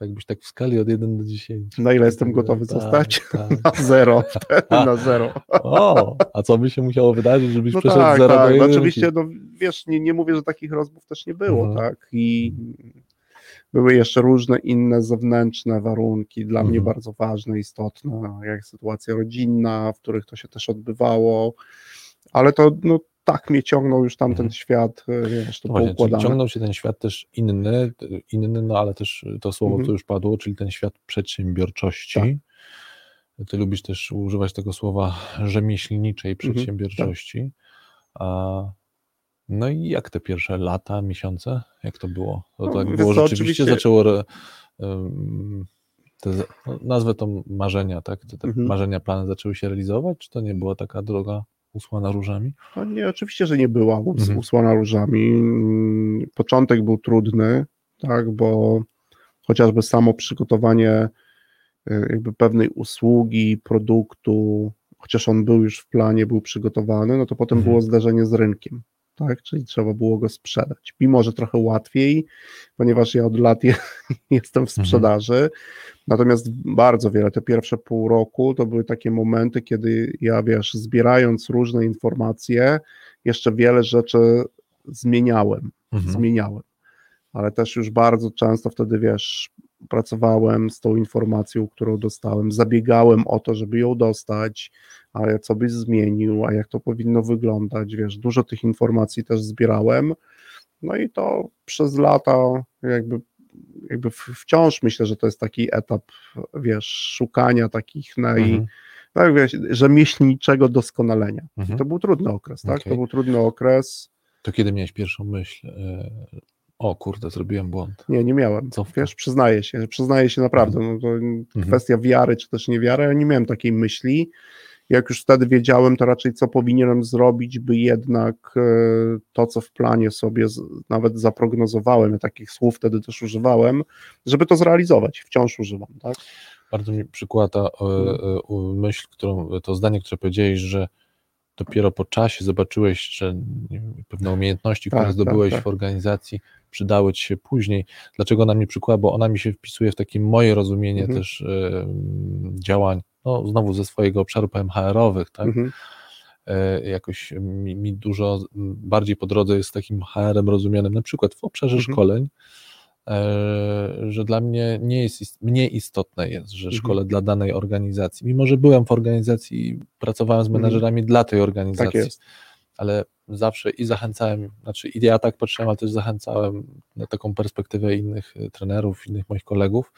Jakbyś tak w skali od 1 do 10. Na ile jestem gotowy tak, zostać? Tak. Na zero. na zero. O, a co by się musiało wydarzyć, żebyś no przeszedł tak, 0 tak. do 1? Oczywiście, no, wiesz, nie, nie mówię, że takich rozmów też nie było, mhm. tak? I były jeszcze różne inne zewnętrzne warunki, dla mhm. mnie bardzo ważne, istotne, jak sytuacja rodzinna, w których to się też odbywało, ale to no, tak mnie ciągnął już tamten mhm. świat, e, wiesz, to Właśnie, poukładane. Ciągnął się ten świat też inny, inny, no ale też to słowo, mhm. już padło, czyli ten świat przedsiębiorczości. Tak. Ty lubisz też używać tego słowa rzemieślniczej przedsiębiorczości. Mhm, tak. A, no i jak te pierwsze lata, miesiące, jak to było? To no, tak było rzeczywiście, oczywiście... zaczęło re, te, no, nazwę to marzenia, tak? Te, te mhm. marzenia, plany zaczęły się realizować, czy to nie była taka droga usłana różami? No nie, oczywiście, że nie była mhm. usłana różami. Początek był trudny, tak, bo chociażby samo przygotowanie y, jakby pewnej usługi, produktu, chociaż on był już w planie, był przygotowany, no to potem mhm. było zdarzenie z rynkiem tak? Czyli trzeba było go sprzedać. Mimo, że trochę łatwiej, ponieważ ja od lat je, jestem w mhm. sprzedaży. Mhm. Natomiast bardzo wiele, te pierwsze pół roku to były takie momenty, kiedy ja, wiesz, zbierając różne informacje, jeszcze wiele rzeczy zmieniałem. Mhm. Zmieniałem. Ale też już bardzo często wtedy, wiesz, pracowałem z tą informacją, którą dostałem, zabiegałem o to, żeby ją dostać, a co byś zmienił, a jak to powinno wyglądać, wiesz, dużo tych informacji też zbierałem, no i to przez lata jakby, jakby wciąż myślę, że to jest taki etap, wiesz, szukania takich naj... Mhm. Tak, wiesz, rzemieślniczego doskonalenia. Mhm. To był trudny okres, tak? Okay. To był trudny okres. To kiedy miałeś pierwszą myśl, e, o kurde, zrobiłem błąd. Nie, nie miałem. Co Wiesz, przyznaję się, przyznaję się naprawdę. No to mhm. kwestia wiary, czy też niewiary, ja nie miałem takiej myśli. Jak już wtedy wiedziałem, to raczej co powinienem zrobić, by jednak e, to, co w planie sobie nawet zaprognozowałem, ja takich słów wtedy też używałem, żeby to zrealizować. Wciąż używam, tak? Bardzo mi przykłada e, mhm. myśl, którą, to zdanie, które powiedziałeś, że dopiero po czasie zobaczyłeś, że pewne umiejętności, które tak, zdobyłeś tak, tak. w organizacji, przydały ci się później. Dlaczego ona mi przykłada? Bo ona mi się wpisuje w takie moje rozumienie mhm. też y, działań, no znowu ze swojego obszaru powiem HR-owych, tak? Mhm. Y, jakoś mi, mi, dużo bardziej po drodze jest takim HR-em rozumianym na przykład w obszarze mhm. szkoleń, E, że dla mnie nie jest, mniej istotne jest, że mhm. szkole dla danej organizacji, mimo że byłem w organizacji i pracowałem z mhm. menedżerami dla tej organizacji, tak ale zawsze i zachęcałem, znaczy i ja tak patrzyłem, ale też zachęcałem na taką perspektywę innych e, trenerów, innych moich kolegów,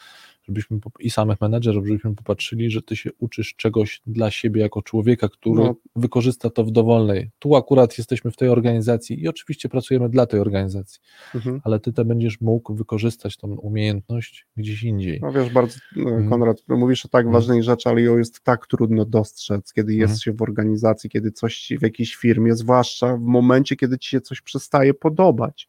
żebyśmy i samych menedżerów, żebyśmy popatrzyli, że ty się uczysz czegoś dla siebie jako człowieka, który no. wykorzysta to w dowolnej. Tu akurat jesteśmy w tej organizacji i oczywiście pracujemy dla tej organizacji, mhm. ale ty to będziesz mógł wykorzystać tą umiejętność gdzieś indziej. No wiesz, bardzo no, mhm. Konrad, mówisz o tak mhm. ważnej rzeczy, ale ją jest tak trudno dostrzec, kiedy jest mhm. się w organizacji, kiedy coś w jakiejś firmie, zwłaszcza w momencie, kiedy ci się coś przestaje podobać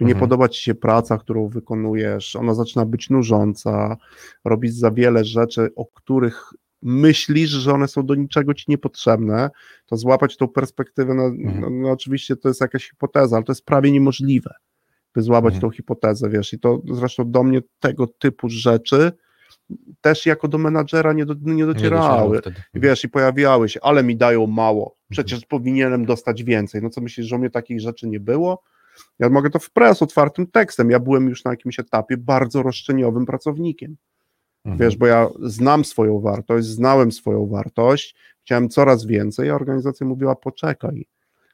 nie mhm. podoba ci się praca, którą wykonujesz, ona zaczyna być nużąca, robić za wiele rzeczy, o których myślisz, że one są do niczego ci niepotrzebne, to złapać tą perspektywę, no, mhm. no, no oczywiście to jest jakaś hipoteza, ale to jest prawie niemożliwe, by złapać mhm. tą hipotezę, wiesz, i to zresztą do mnie tego typu rzeczy też jako do menadżera nie, do, nie docierały. Nie wiesz, i pojawiały się, ale mi dają mało, mhm. przecież powinienem dostać więcej. No co myślisz, że u mnie takich rzeczy nie było? Ja mogę to wprost otwartym tekstem. Ja byłem już na jakimś etapie bardzo roszczeniowym pracownikiem. Mhm. Wiesz, bo ja znam swoją wartość, znałem swoją wartość, chciałem coraz więcej, a organizacja mówiła: poczekaj,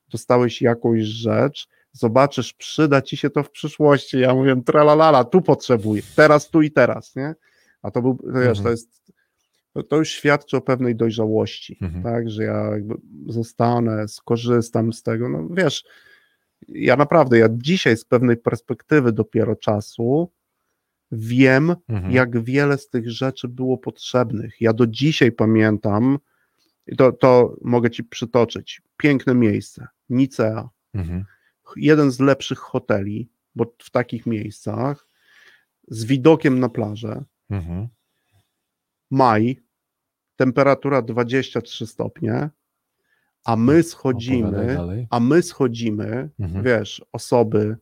dostałeś jakąś rzecz, zobaczysz, przyda ci się to w przyszłości. Ja mówię, tralalala, tu potrzebuję, teraz, tu i teraz, nie? A to był, wiesz, mhm. to jest, to, to, już świadczy o pewnej dojrzałości, mhm. tak, że ja jakby zostanę, skorzystam z tego, no wiesz, ja naprawdę, ja dzisiaj z pewnej perspektywy dopiero czasu wiem, mhm. jak wiele z tych rzeczy było potrzebnych. Ja do dzisiaj pamiętam, to, to mogę ci przytoczyć, piękne miejsce, Nicea, mhm. jeden z lepszych hoteli, bo w takich miejscach, z widokiem na plażę, mhm. maj, temperatura 23 stopnie, a my schodzimy, a my schodzimy, mhm. wiesz, osoby,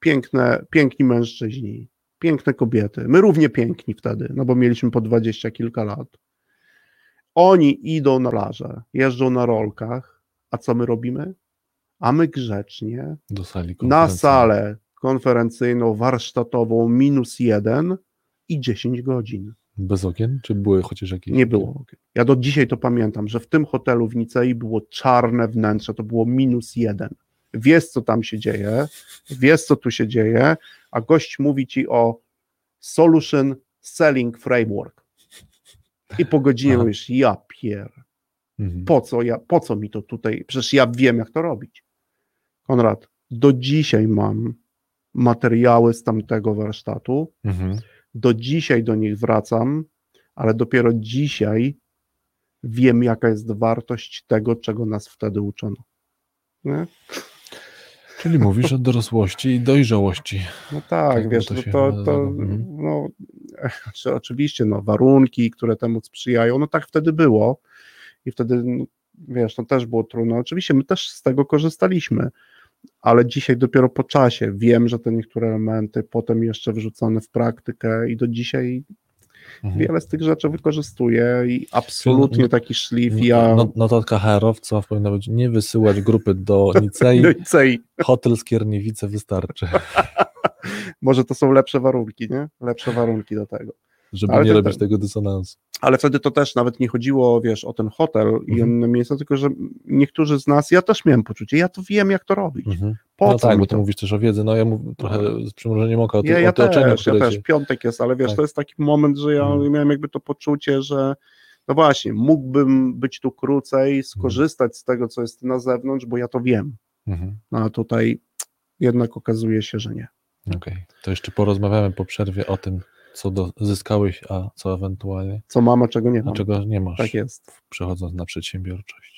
piękne, piękni mężczyźni, piękne kobiety, my równie piękni wtedy, no bo mieliśmy po dwadzieścia kilka lat. Oni idą na plażę, jeżdżą na rolkach, a co my robimy? A my grzecznie na salę konferencyjną, warsztatową minus jeden i 10 godzin. Bez okien? Czy były chociaż jakieś? Nie było okien. Ja do dzisiaj to pamiętam, że w tym hotelu w Nicei było czarne wnętrze, to było minus jeden. Wiesz, co tam się dzieje, wiesz, co tu się dzieje, a gość mówi ci o Solution Selling Framework. I po godzinie Aha. mówisz, ja pier, mhm. po co, ja, po co mi to tutaj, przecież ja wiem, jak to robić. Konrad, do dzisiaj mam materiały z tamtego warsztatu, mhm do dzisiaj do nich wracam, ale dopiero dzisiaj wiem, jaka jest wartość tego, czego nas wtedy uczono. Nie? Czyli mówisz o dorosłości i dojrzałości. No tak, tak wiesz, to, to, to, to mhm. no, oczywiście no, warunki, które temu sprzyjają, no tak wtedy było i wtedy, no, wiesz, to też było trudno. Oczywiście my też z tego korzystaliśmy, ale dzisiaj dopiero po czasie wiem, że te niektóre elementy potem jeszcze wrzucone w praktykę i do dzisiaj mhm. wiele z tych rzeczy wykorzystuję i absolutnie no, taki szlif ja... No, notatka HR-owca powinna być nie wysyłać grupy do Nicei, do Nicei. hotel Skierniewice wystarczy. może to są lepsze warunki, nie? Lepsze warunki do tego. Żeby Ale nie robić tego dysonansu. Ale wtedy to też nawet nie chodziło, wiesz, o ten hotel i Mhm. inne miejsca, tylko że niektórzy z nas, ja też miałem poczucie, ja to wiem, jak to robić. Mhm. Po No tak, bo to? ty mówisz też o wiedzy, no ja mówię trochę z przymrużeniem oka o, ty, Ja, o ja otoczeniu, też, ja też, cię... piątek jest, ale wiesz, Tak. to jest taki moment, że ja Mhm. miałem jakby to poczucie, że no właśnie, mógłbym być tu krócej, skorzystać z tego, co jest na zewnątrz, bo ja to wiem. Mhm. No a tutaj jednak okazuje się, że nie. Okej, to jeszcze porozmawiamy po przerwie o tym, co do, zyskałeś, a co ewentualnie, Co mam, a czego nie a mam. czego nie masz, Tak jest. przechodząc na przedsiębiorczość.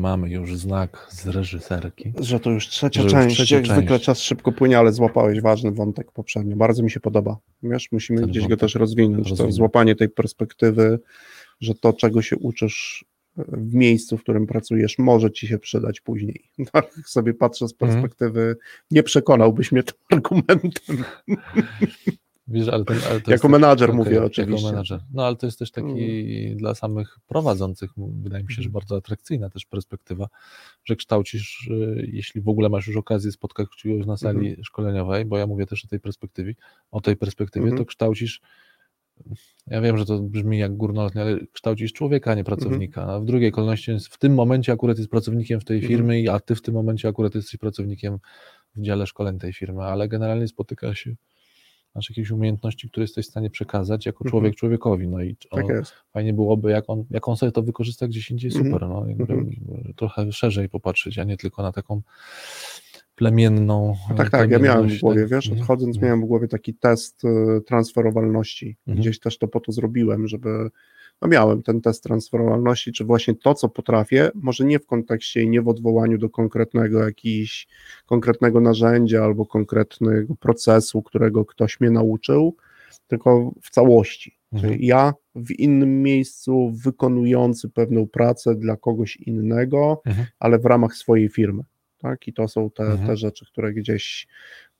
Mamy już znak z reżyserki. Że to już trzecia część, trzecia jak zwykle część. czas szybko płynie, ale złapałeś ważny wątek poprzednio. Bardzo mi się podoba. Wiesz, musimy Ten gdzieś go też rozwinąć. To złapanie tej perspektywy, że to, czego się uczysz e, w miejscu, w którym pracujesz, może ci się przydać później. Tak sobie patrzę z Mhm. perspektywy, nie przekonałbyś mnie tym argumentem. Wiesz, ale ten, ale Jako menadżer okej, mówię oczywiście. Mm. Jako menadżer. No ale to jest też taki dla samych prowadzących, wydaje mi się, że Mhm. bardzo atrakcyjna też perspektywa, że kształcisz, y, jeśli w ogóle masz już okazję spotkać kogoś na sali Mhm. szkoleniowej, bo ja mówię też o tej perspektywie, o tej perspektywie, Mhm. to kształcisz ja wiem, że to brzmi jak górnolotnie, ale kształcisz człowieka, a nie Mhm. pracownika. A w drugiej kolejności w tym momencie akurat jest pracownikiem w tej Mhm. firmy, i a ty w tym momencie akurat jesteś pracownikiem w dziale szkoleń tej firmy, ale generalnie spotyka się masz jakieś umiejętności, które jesteś w stanie przekazać jako Mhm. człowiek człowiekowi. No i Tak on, jest. fajnie byłoby, jak on, jak on sobie to wykorzysta gdzieś indziej, Mhm. super. No, Mhm. Trochę szerzej popatrzeć, a nie tylko na taką plemienną. No tak, tak, ja miałem w plemienność, głowie, tak. wiesz, odchodząc miałem w głowie taki test y, transferowalności. Gdzieś też to po to zrobiłem, żeby, no miałem ten test transferowalności, czy właśnie to, co potrafię, może nie w kontekście i nie w odwołaniu do konkretnego jakiś, konkretnego narzędzia albo konkretnego procesu, którego ktoś mnie nauczył, tylko w całości. Mhm. Czyli ja w innym miejscu, wykonujący pewną pracę dla kogoś innego, Mhm. ale w ramach swojej firmy. Tak? I to są te, Mhm. te rzeczy, które gdzieś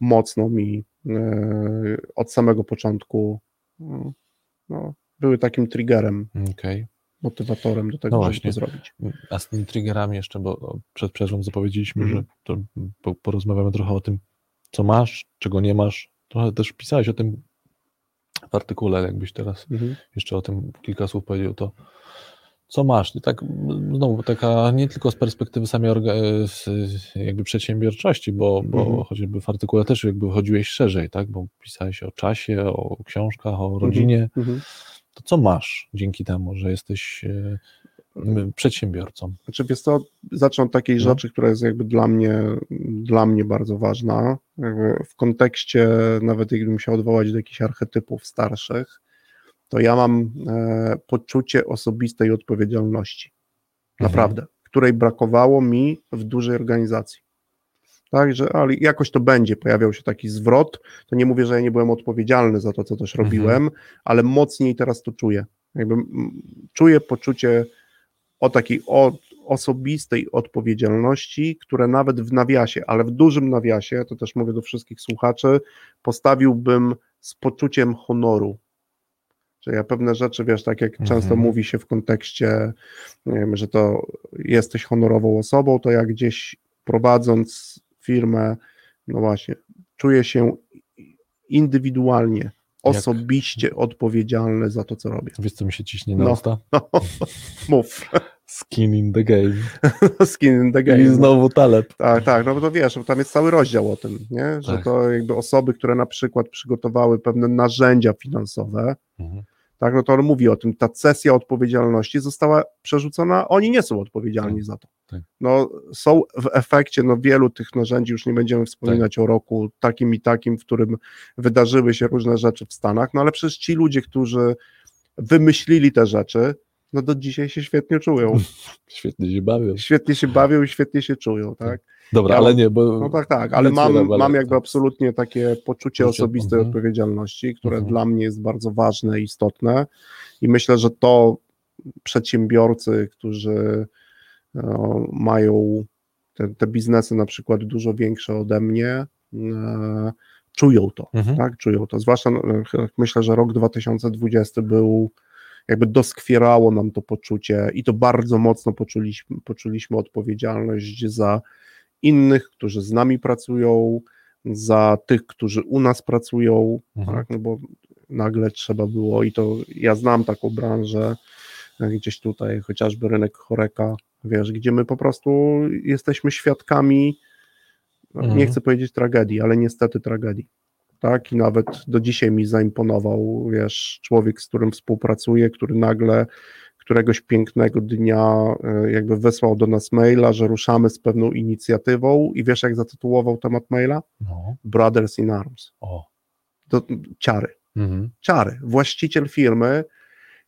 mocno mi e, od samego początku no, no, były takim triggerem, Okej. motywatorem do tego, No żeby to zrobić. A z tymi triggerami jeszcze, bo przed przerwą zapowiedzieliśmy, Mhm. że to po, porozmawiamy trochę o tym, co masz, czego nie masz. Trochę też pisałeś o tym w artykule, jakbyś teraz Mhm. jeszcze o tym kilka słów powiedział, to co masz? I tak mm, znowu taka nie tylko z perspektywy samej jakby przedsiębiorczości, bo, bo Mhm. chociażby w artykule też jakby chodziłeś szerzej, tak? Bo pisałeś o czasie, o książkach, o rodzinie. Mhm. To co masz dzięki temu, że jesteś e, przedsiębiorcą? Znaczy, wiesz co, zacznę od takiej No. rzeczy, która jest jakby dla mnie, dla mnie bardzo ważna. Jakby w kontekście, nawet jakbym się odwołać do jakichś archetypów starszych, to ja mam e, poczucie osobistej odpowiedzialności. Naprawdę. Której brakowało mi w dużej organizacji. Tak, że ale jakoś to będzie, pojawiał się taki zwrot. To nie mówię, że ja nie byłem odpowiedzialny za to, co też Mhm. robiłem, ale mocniej teraz to czuję. Jakby czuję poczucie o takiej o, osobistej odpowiedzialności, które nawet w nawiasie, ale w dużym nawiasie, to też mówię do wszystkich słuchaczy, postawiłbym z poczuciem honoru. Że ja pewne rzeczy, wiesz, tak jak Mhm. często mówi się w kontekście, wiem, że to jesteś honorową osobą, to ja gdzieś prowadząc firmę, no właśnie, czuję się indywidualnie, osobiście odpowiedzialny za to, co robię. Wiesz, co mi się ciśnie na No. usta? No, mów, Skin in the game. skin in the game. I no. znowu Taleb. Tak, tak, no bo to wiesz, bo tam jest cały rozdział o tym, nie? że Tak. to jakby osoby, które na przykład przygotowały pewne narzędzia finansowe, Mhm. tak, no to on mówi o tym, ta cesja odpowiedzialności została przerzucona, oni nie są odpowiedzialni Tak, za to. Tak. No są w efekcie, no wielu tych narzędzi, już nie będziemy wspominać Tak. o roku takim i takim, w którym wydarzyły się różne rzeczy w Stanach, no ale przecież ci ludzie, którzy wymyślili te rzeczy, no do dzisiaj się świetnie czują. Świetnie się bawią. Świetnie się bawią i świetnie się czują, tak? Dobra, Ja ale nie, bo No tak, tak, ale mam, ale mam jakby tak. absolutnie takie poczucie osobistej mhm. odpowiedzialności, które Mhm. dla mnie jest bardzo ważne i istotne i myślę, że to przedsiębiorcy, którzy mają te, te biznesy na przykład dużo większe ode mnie, e, czują to, Mhm. tak, czują to, zwłaszcza no, myślę, że rok 2020 był jakby doskwierało nam to poczucie i to bardzo mocno poczuliśmy, poczuliśmy odpowiedzialność za innych, którzy z nami pracują, za tych, którzy u nas pracują, Mhm. tak, no bo nagle trzeba było i to ja znam taką branżę e, gdzieś tutaj, chociażby rynek choreka, wiesz, gdzie my po prostu jesteśmy świadkami, no, Mhm. nie chcę powiedzieć tragedii, ale niestety tragedii. Tak, i nawet do dzisiaj mi zaimponował, wiesz, człowiek, z którym współpracuję, który nagle któregoś pięknego dnia e, jakby wysłał do nas maila, że ruszamy z pewną inicjatywą i wiesz, jak zatytułował temat maila? No. Brothers in Arms. O. To ciary. Mhm. Ciary. Właściciel firmy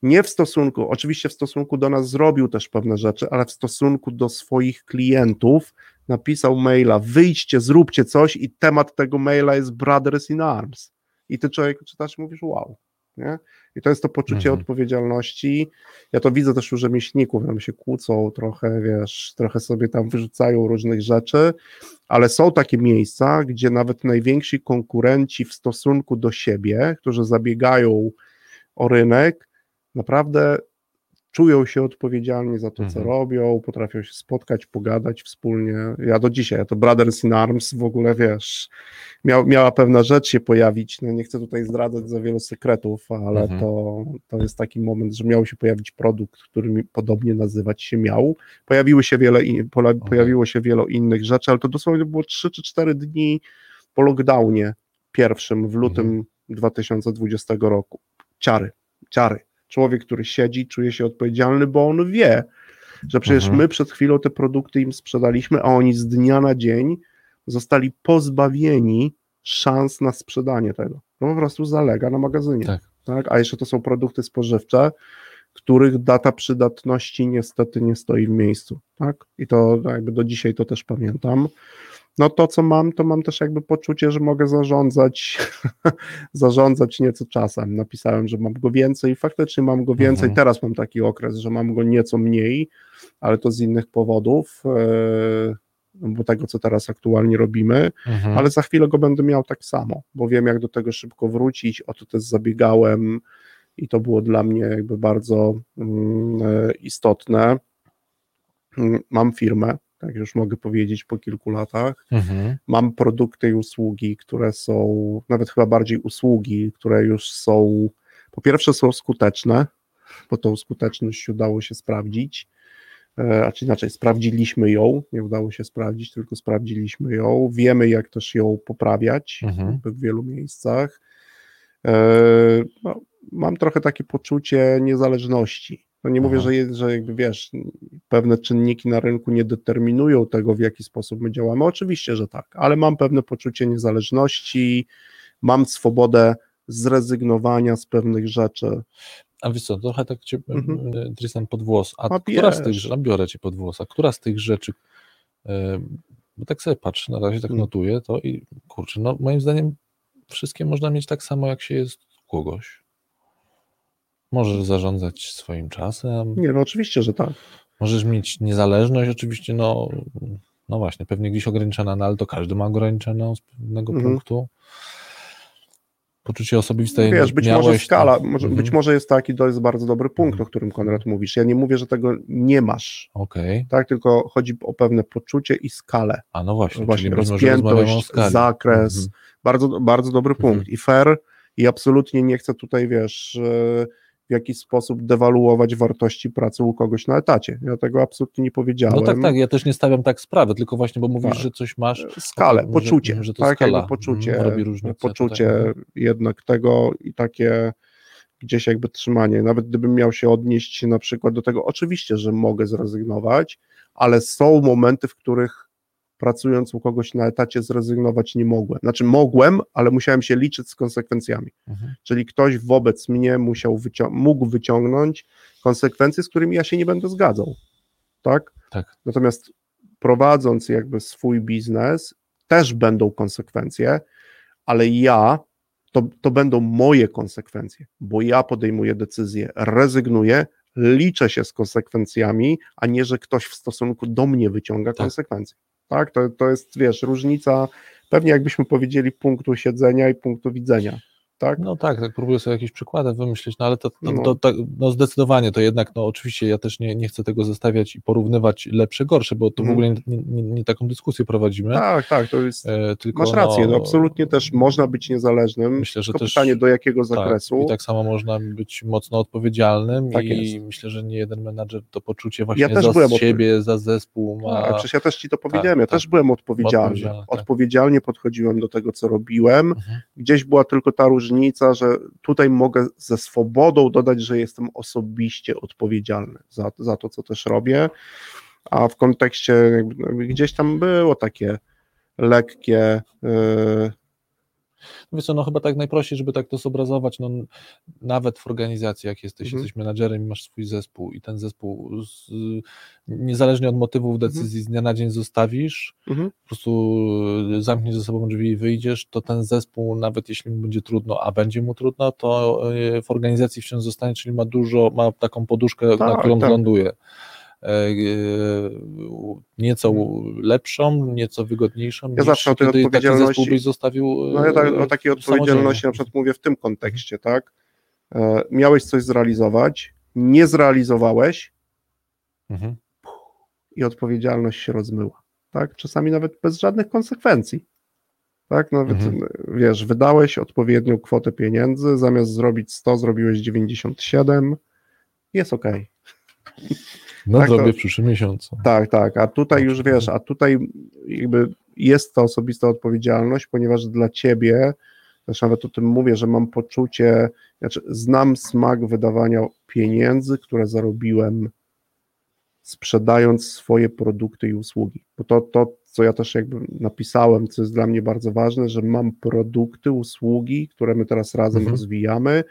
nie w stosunku, oczywiście w stosunku do nas zrobił też pewne rzeczy, ale w stosunku do swoich klientów napisał maila, wyjdźcie, zróbcie coś i temat tego maila jest Brothers in Arms. I ty człowiek czytasz i mówisz wow. Nie? I to jest to poczucie Mhm. odpowiedzialności. Ja to widzę też u rzemieślników, tam się kłócą trochę, wiesz, trochę sobie tam wyrzucają różnych rzeczy, ale są takie miejsca, gdzie nawet najwięksi konkurenci w stosunku do siebie, którzy zabiegają o rynek, naprawdę czują się odpowiedzialni za to, co Mhm. robią, potrafią się spotkać, pogadać wspólnie. Ja do dzisiaj, ja to Brothers in Arms w ogóle, wiesz, miał, miała pewna rzecz się pojawić, no nie chcę tutaj zdradzać za wielu sekretów, ale Mhm. to, to jest taki moment, że miał się pojawić produkt, który podobnie nazywać się miał. Pojawiły się wiele, in- pola, pojawiło się wiele innych rzeczy, ale to dosłownie było 3 czy 4 dni po lockdownie pierwszym w lutym 2020 roku. Ciary, ciary. Człowiek, który siedzi, czuje się odpowiedzialny, bo on wie, że przecież Mhm. my przed chwilą te produkty im sprzedaliśmy, a oni z dnia na dzień zostali pozbawieni szans na sprzedanie tego. No po prostu zalega na magazynie. Tak. Tak? A jeszcze to są produkty spożywcze, których data przydatności niestety nie stoi w miejscu. Tak? I to jakby do dzisiaj to też pamiętam. No to co mam, to mam też jakby poczucie, że mogę zarządzać, zarządzać nieco czasem. Napisałem, że mam go więcej, faktycznie mam go więcej. Mhm. Teraz mam taki okres, że mam go nieco mniej, ale to z innych powodów, e, bo tego, co teraz aktualnie robimy, Mhm. ale za chwilę go będę miał tak samo, bo wiem, jak do tego szybko wrócić. O to też zabiegałem i to było dla mnie jakby bardzo e, istotne. Mm, Mam firmę, tak już mogę powiedzieć po kilku latach. Mhm. Mam produkty i usługi, które są, nawet chyba bardziej usługi, które już są, po pierwsze są skuteczne, bo tą skuteczność udało się sprawdzić, e, a czy inaczej, sprawdziliśmy ją, nie udało się sprawdzić, tylko sprawdziliśmy ją, wiemy jak też ją poprawiać Mhm. w wielu miejscach. E, No, mam trochę takie poczucie niezależności. No nie mówię, Aha. że, je- że jakby wiesz, pewne czynniki na rynku nie determinują tego, w jaki sposób my działamy. Oczywiście, że tak, ale mam pewne poczucie niezależności, mam swobodę zrezygnowania z pewnych rzeczy. A wiesz co, trochę tak cię, Mhm. e, Tristan, pod włos. A A która z tych rzeczy, biorę cię pod włos, a która z tych rzeczy, e, bo tak sobie patrzę, na razie tak Mm. notuję to i kurczę, no moim zdaniem wszystkie można mieć tak samo, jak się jest kogoś. Możesz zarządzać swoim czasem, Nie, no oczywiście, że tak. możesz mieć niezależność, oczywiście, no, no właśnie, pewnie gdzieś ograniczona, no ale to każdy ma ograniczoną z pewnego Mhm. punktu. Poczucie osobiste Wiesz, być może to- skala, może, Mhm. być może jest taki, to jest bardzo dobry punkt, Mhm. o którym Konrad mówisz. Ja nie mówię, że tego nie masz, Okej, tak, tylko chodzi o pewne poczucie i skalę. a no właśnie, Właśnie rozpiętość, zakres, Mhm. bardzo, bardzo dobry Mhm. punkt i fair i absolutnie nie chcę tutaj, wiesz, e, w jakiś sposób dewaluować wartości pracy u kogoś na etacie. Ja tego absolutnie nie powiedziałem. No tak, tak, ja też nie stawiam tak sprawy, tylko właśnie, bo mówisz, Tak. że coś masz, Skalę, Może- poczucie, może to tak, skala, jakby poczucie, mhm, robi różnicę poczucie tutaj. jednak tego i takie gdzieś jakby trzymanie, nawet gdybym miał się odnieść na przykład do tego, oczywiście, że mogę zrezygnować, ale są momenty, w których pracując u kogoś na etacie zrezygnować nie mogłem. Znaczy mogłem, ale musiałem się liczyć z konsekwencjami. Mhm. Czyli ktoś wobec mnie musiał wycią- mógł wyciągnąć konsekwencje, z którymi ja się nie będę zgadzał. Tak? Tak. Natomiast prowadząc jakby swój biznes, też będą konsekwencje, ale ja to, to będą moje konsekwencje, bo ja podejmuję decyzję, rezygnuję, liczę się z konsekwencjami, a nie, że ktoś w stosunku do mnie wyciąga Tak. konsekwencje. Tak, to, to jest, wiesz, różnica, pewnie jakbyśmy powiedzieli punktu siedzenia i punktu widzenia. Tak? No tak, tak próbuję sobie jakieś przykłady wymyślić, no ale to, to, No. to, to no zdecydowanie to jednak, no oczywiście ja też nie, nie chcę tego zestawiać i porównywać lepsze, gorsze, bo tu w Mhm. ogóle nie, nie, nie taką dyskusję prowadzimy, Tak, tak, to jest. e, tylko Masz rację, no, no, absolutnie też można być niezależnym. Myślę, że tylko też- pytanie, do jakiego Tak, zakresu. I tak samo można być mocno odpowiedzialnym Tak i jest. myślę, że nie jeden menadżer to poczucie właśnie też za siebie, za zespół ma. Tak, przecież ja też ci to powiedziałem, ja tak. też byłem odpowiedzialny. Odpowiedzialny, tak. Odpowiedzialnie podchodziłem do tego, co robiłem. Mhm. Gdzieś była tylko ta różnica, że tutaj mogę ze swobodą dodać, że jestem osobiście odpowiedzialny za, za to, co też robię. A w kontekście jakby, gdzieś tam było takie lekkie. Yy, Wiesz co, no chyba tak najprościej, żeby tak to zobrazować, no nawet w organizacji, jak jesteś, Mhm. jesteś menadżerem i masz swój zespół i ten zespół z, niezależnie od motywów decyzji z dnia na dzień zostawisz, mhm. po prostu zamkniesz ze sobą drzwi i wyjdziesz, to ten zespół, nawet jeśli mu będzie trudno, a będzie mu trudno, to y, w organizacji wciąż zostanie, czyli ma dużo, ma taką poduszkę, na Tak, którą tak. ląduje. E, y, Nieco lepszą, nieco wygodniejszą. Ja zawsze o tej taki odpowiedzialności- byś zostawił. No ja tak, e, o takiej odpowiedzialności na przykład mówię w tym kontekście, tak? E, miałeś coś zrealizować, nie zrealizowałeś Mhm. i odpowiedzialność się rozmyła, tak? Czasami nawet bez żadnych konsekwencji. Tak, nawet Mhm. wiesz, wydałeś odpowiednią kwotę pieniędzy, zamiast zrobić 100, zrobiłeś 97, jest ok. No Tak, to- zrobię w przyszłym miesiącu. Tak, tak, a tutaj już Dobrze. wiesz, a tutaj jakby jest to osobista odpowiedzialność, ponieważ dla ciebie, też nawet o tym mówię, że mam poczucie, znaczy znam smak wydawania pieniędzy, które zarobiłem sprzedając swoje produkty i usługi. Bo to, to, co ja też jakby napisałem, co jest dla mnie bardzo ważne, że mam produkty, usługi, które my teraz razem Mhm. rozwijamy,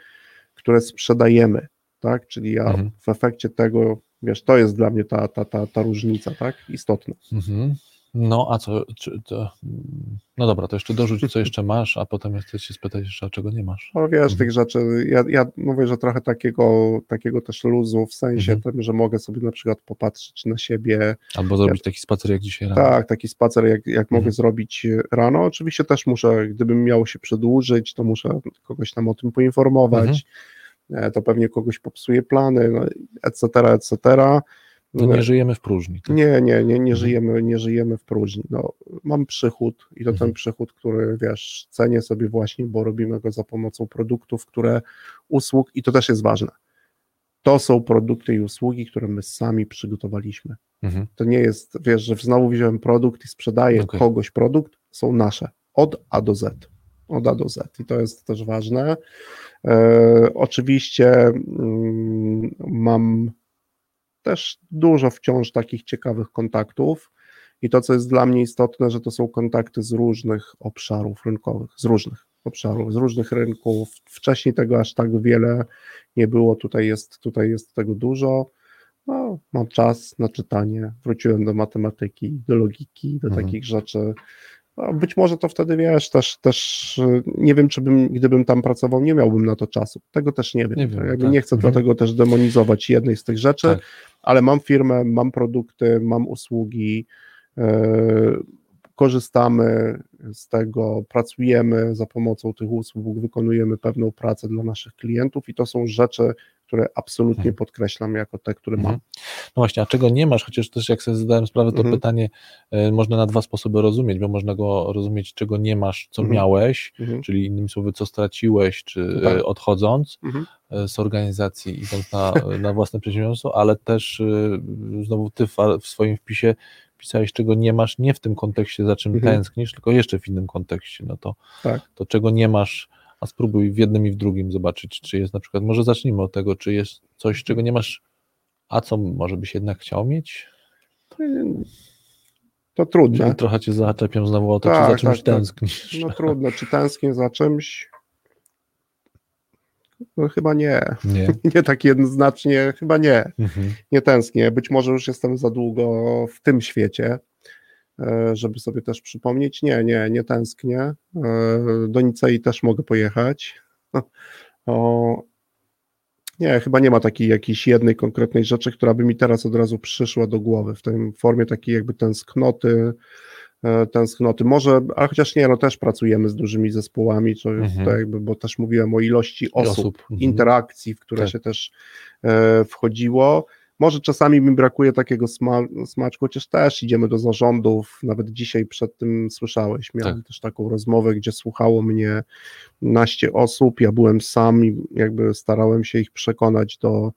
które sprzedajemy, tak? Czyli ja Mhm. w efekcie tego, wiesz, to jest dla mnie ta, ta, ta, ta różnica, tak? Istotna. Mhm. No a co, czy, to, no dobra, to jeszcze dorzuć, co jeszcze masz, a potem chcę się spytać jeszcze, a czego nie masz. No wiesz, mhm. tych rzeczy, ja, ja mówię, że trochę takiego, takiego też luzu, w sensie mhm. tym, że mogę sobie na przykład popatrzeć na siebie. Albo zrobić ja, taki spacer jak dzisiaj rano. Tak, taki spacer jak, jak mhm. mogę zrobić rano. Oczywiście też muszę, gdybym miał się przedłużyć, to muszę kogoś tam o tym poinformować, mhm. To pewnie kogoś popsuje plany, no, etc., etc., no nie żyjemy w próżni. Tak? Nie, nie, nie, nie, mhm. żyjemy, nie żyjemy w próżni. No, mam przychód i to mhm. ten przychód, który wiesz, cenię sobie właśnie, bo robimy go za pomocą produktów, które usług i to też jest ważne. To są produkty i usługi, które my sami przygotowaliśmy. Mhm. To nie jest, wiesz, że znowu wziąłem produkt i sprzedaję okay. kogoś produkt, są nasze. Od A do Z. Od A do Z. I to jest też ważne. E, oczywiście mm, mam też dużo wciąż takich ciekawych kontaktów. I to, co jest dla mnie istotne, że to są kontakty z różnych obszarów rynkowych, z różnych obszarów, z różnych rynków. Wcześniej tego aż tak wiele nie było, tutaj jest, tutaj jest tego dużo. No, mam czas na czytanie, wróciłem do matematyki, do logiki, do mhm. takich rzeczy. No, być może to wtedy wiesz, też, też nie wiem, czy bym, gdybym tam pracował, nie miałbym na to czasu. Tego też nie wiem. Nie, wiem, tak. nie chcę mhm. dlatego też demonizować jednej z tych rzeczy, tak. ale mam firmę, mam produkty, mam usługi, yy, korzystamy z tego, pracujemy za pomocą tych usług, wykonujemy pewną pracę dla naszych klientów i to są rzeczy, które absolutnie mhm. podkreślam jako te, które mam. Mhm. No właśnie, a czego nie masz, chociaż też jak sobie zadałem sprawę, to mhm. pytanie y, można na dwa sposoby rozumieć, bo można go rozumieć, czego nie masz, co miałeś, czyli innymi słowy, co straciłeś, czy e, tak. odchodząc e, z organizacji, idąc na, na własne przedsiębiorstwo, ale też y, znowu ty w, w swoim wpisie pisałeś, czego nie masz, nie w tym kontekście, za czym mhm. tęsknisz, tylko jeszcze w innym kontekście. No to, tak. to czego nie masz, a spróbuj w jednym i w drugim zobaczyć, czy jest na przykład, może zacznijmy od tego, czy jest coś, czego nie masz, a co może byś jednak chciał mieć? To, trudne. Trochę cię zaczepiam znowu o to, tak, czy za czymś tak, tak. tęsknisz. No trudno, czy tęsknię za czymś? No chyba nie. Nie, nie tak jednoznacznie, chyba nie. Mhm. Nie tęsknię. Być może już jestem za długo w tym świecie, żeby sobie też przypomnieć. Nie, nie, nie tęsknię. E, do Nicei też mogę pojechać. O, nie, chyba nie ma takiej jakiejś jednej konkretnej rzeczy, która by mi teraz od razu przyszła do głowy w tej formie takiej jakby tęsknoty, E, tęsknoty. Może, a chociaż nie, no też pracujemy z dużymi zespołami, to, mhm. to jakby, bo też mówiłem o ilości osób, osób. Mhm. interakcji, w które tak. się też e, wchodziło. Może czasami mi brakuje takiego sma smaczku, chociaż też idziemy do zarządów, nawet dzisiaj przed tym słyszałeś, miałem tak. też taką rozmowę, gdzie słuchało mnie naście osób, ja byłem sam i jakby starałem się ich przekonać do,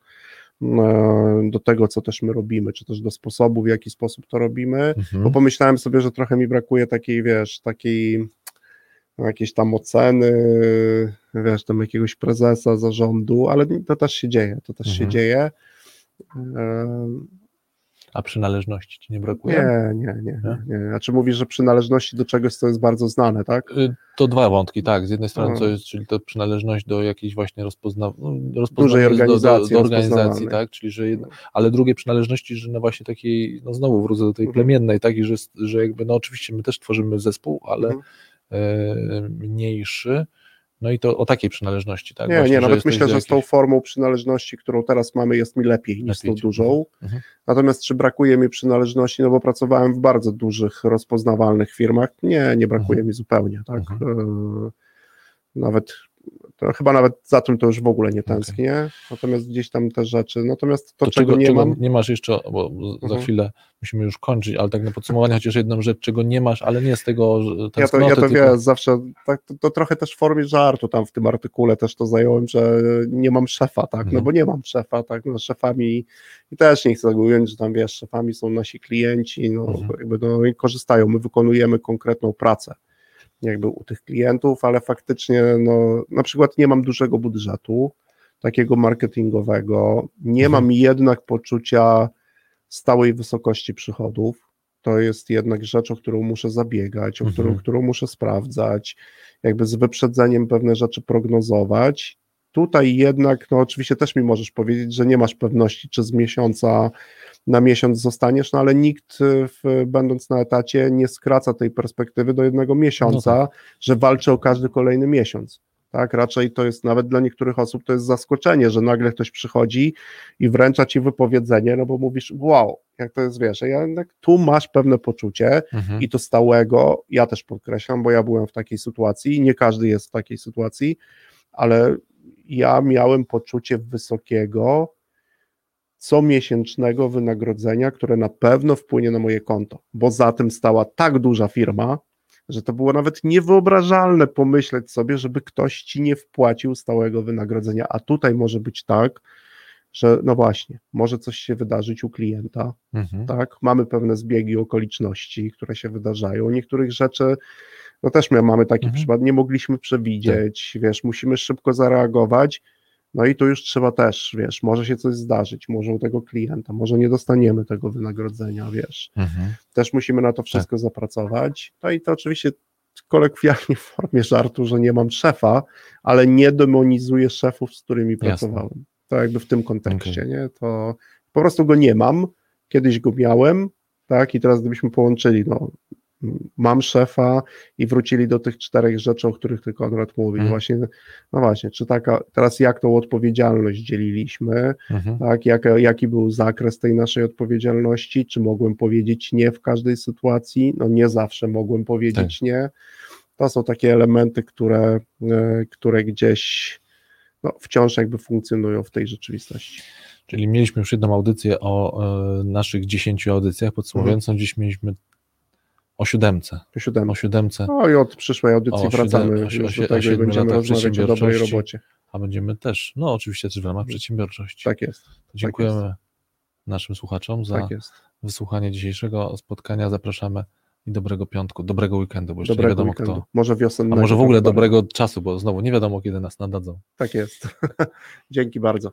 E, do tego, co też my robimy, czy też do sposobu, w jaki sposób to robimy, mhm. bo pomyślałem sobie, że trochę mi brakuje takiej, wiesz, takiej jakiejś tam oceny, wiesz, tam jakiegoś prezesa zarządu, ale to też się dzieje, to też mhm. się dzieje. A przynależności ci nie brakuje? Nie, nie, nie. nie, nie. A czy mówisz, że przynależności do czegoś, co jest bardzo znane, tak? Y, to dwa wątki, tak. Z jednej strony, no. co jest, czyli to przynależność do jakiejś właśnie rozpozna... No, dużej organizacji, do, do, organizacji tak? Czyli, że jedno... ale drugie przynależności, że na właśnie takiej, no znowu wrócę do tej mhm. plemiennej, tak? I że, że jakby, no oczywiście my też tworzymy zespół, ale mhm. e, mniejszy, no i to o takiej przynależności, tak? Nie, Właśnie, nie, nawet myślę, że z tą formą przynależności, którą teraz mamy, jest mi lepiej niż z tą dużą. Mhm. Natomiast czy brakuje mi przynależności, no bo pracowałem w bardzo dużych, rozpoznawalnych firmach? Nie, nie brakuje mhm. mi zupełnie, tak? Mhm. E, nawet to chyba nawet za tym to już w ogóle nie tęsknię, okay. natomiast gdzieś tam te rzeczy, natomiast to, to czego, czego, nie czego mam... Nie masz jeszcze, bo za mhm. chwilę musimy już kończyć, ale tak na podsumowanie chociaż jedną rzecz, czego nie masz, ale nie z tego Ja to, ja to tylko... wiem, zawsze, tak, to, to, trochę też w formie żartu tam w tym artykule też to zająłem, że nie mam szefa, tak, no mhm. no bo nie mam szefa, tak, no szefami i też nie chcę tego ująć, że tam wiesz, szefami są nasi klienci, no mhm. jakby no, korzystają, my wykonujemy konkretną pracę jakby u tych klientów, ale faktycznie no, na przykład nie mam dużego budżetu takiego marketingowego, nie mhm. mam jednak poczucia stałej wysokości przychodów. To jest jednak rzecz, o którą muszę zabiegać, o którą, mhm. którą muszę sprawdzać, jakby z wyprzedzeniem pewne rzeczy prognozować. Tutaj jednak, no oczywiście też mi możesz powiedzieć, że nie masz pewności, czy z miesiąca na miesiąc zostaniesz, no ale nikt w, będąc na etacie nie skraca tej perspektywy do jednego miesiąca, no tak. że walczy o każdy kolejny miesiąc. Tak, raczej to jest nawet dla niektórych osób to jest zaskoczenie, że nagle ktoś przychodzi i wręcza ci wypowiedzenie, no bo mówisz, wow, jak to jest, wiesz, ja jednak tu masz pewne poczucie mhm. i to stałego, ja też podkreślam, bo ja byłem w takiej sytuacji, nie każdy jest w takiej sytuacji, ale ja miałem poczucie wysokiego, comiesięcznego wynagrodzenia, które na pewno wpłynie na moje konto, bo za tym stała tak duża firma, że to było nawet niewyobrażalne pomyśleć sobie, żeby ktoś ci nie wpłacił stałego wynagrodzenia, a tutaj może być tak, że no właśnie, może coś się wydarzyć u klienta, mhm. tak, mamy pewne zbiegi okoliczności, które się wydarzają, niektórych rzeczy, no też mamy taki mhm. przykład, nie mogliśmy przewidzieć, tak. wiesz, musimy szybko zareagować, no i tu już trzeba też, wiesz, może się coś zdarzyć, może u tego klienta, może nie dostaniemy tego wynagrodzenia, wiesz. Mhm. Też musimy na to wszystko tak. zapracować. No i to oczywiście kolokwialnie w formie żartu, że nie mam szefa, ale nie demonizuję szefów, z którymi Jasne. pracowałem. To jakby w tym kontekście, okay. nie? To po prostu go nie mam. Kiedyś go miałem, tak? I teraz gdybyśmy połączyli, no, mam szefa i wrócili do tych czterech rzeczy, o których ty Konrad mówił. Mhm. Właśnie, no właśnie, czy taka, teraz jak tą odpowiedzialność dzieliliśmy, mhm. tak, jak, jaki był zakres tej naszej odpowiedzialności, czy mogłem powiedzieć nie w każdej sytuacji, no nie zawsze mogłem powiedzieć tak. nie. To są takie elementy, które, e, które gdzieś no, wciąż jakby funkcjonują w tej rzeczywistości. Czyli mieliśmy już jedną audycję o e, naszych dziesięciu audycjach, podsumowując, mhm. dziś mieliśmy o siódemce. O siódemce. O siódemce. No i od przyszłej audycji o wracamy o, już do tego i będziemy rozmawiać o dobrej robocie. A będziemy też, no oczywiście też w ramach przedsiębiorczości. Tak jest. Dziękujemy tak jest. naszym słuchaczom za tak wysłuchanie dzisiejszego spotkania. Zapraszamy i dobrego piątku, dobrego weekendu, bo jeszcze dobrego nie wiadomo weekendu. kto. Może wiosennego. A może w ogóle dobrego czasu, bo znowu nie wiadomo kiedy nas nadadzą. Tak jest. Dzięki bardzo.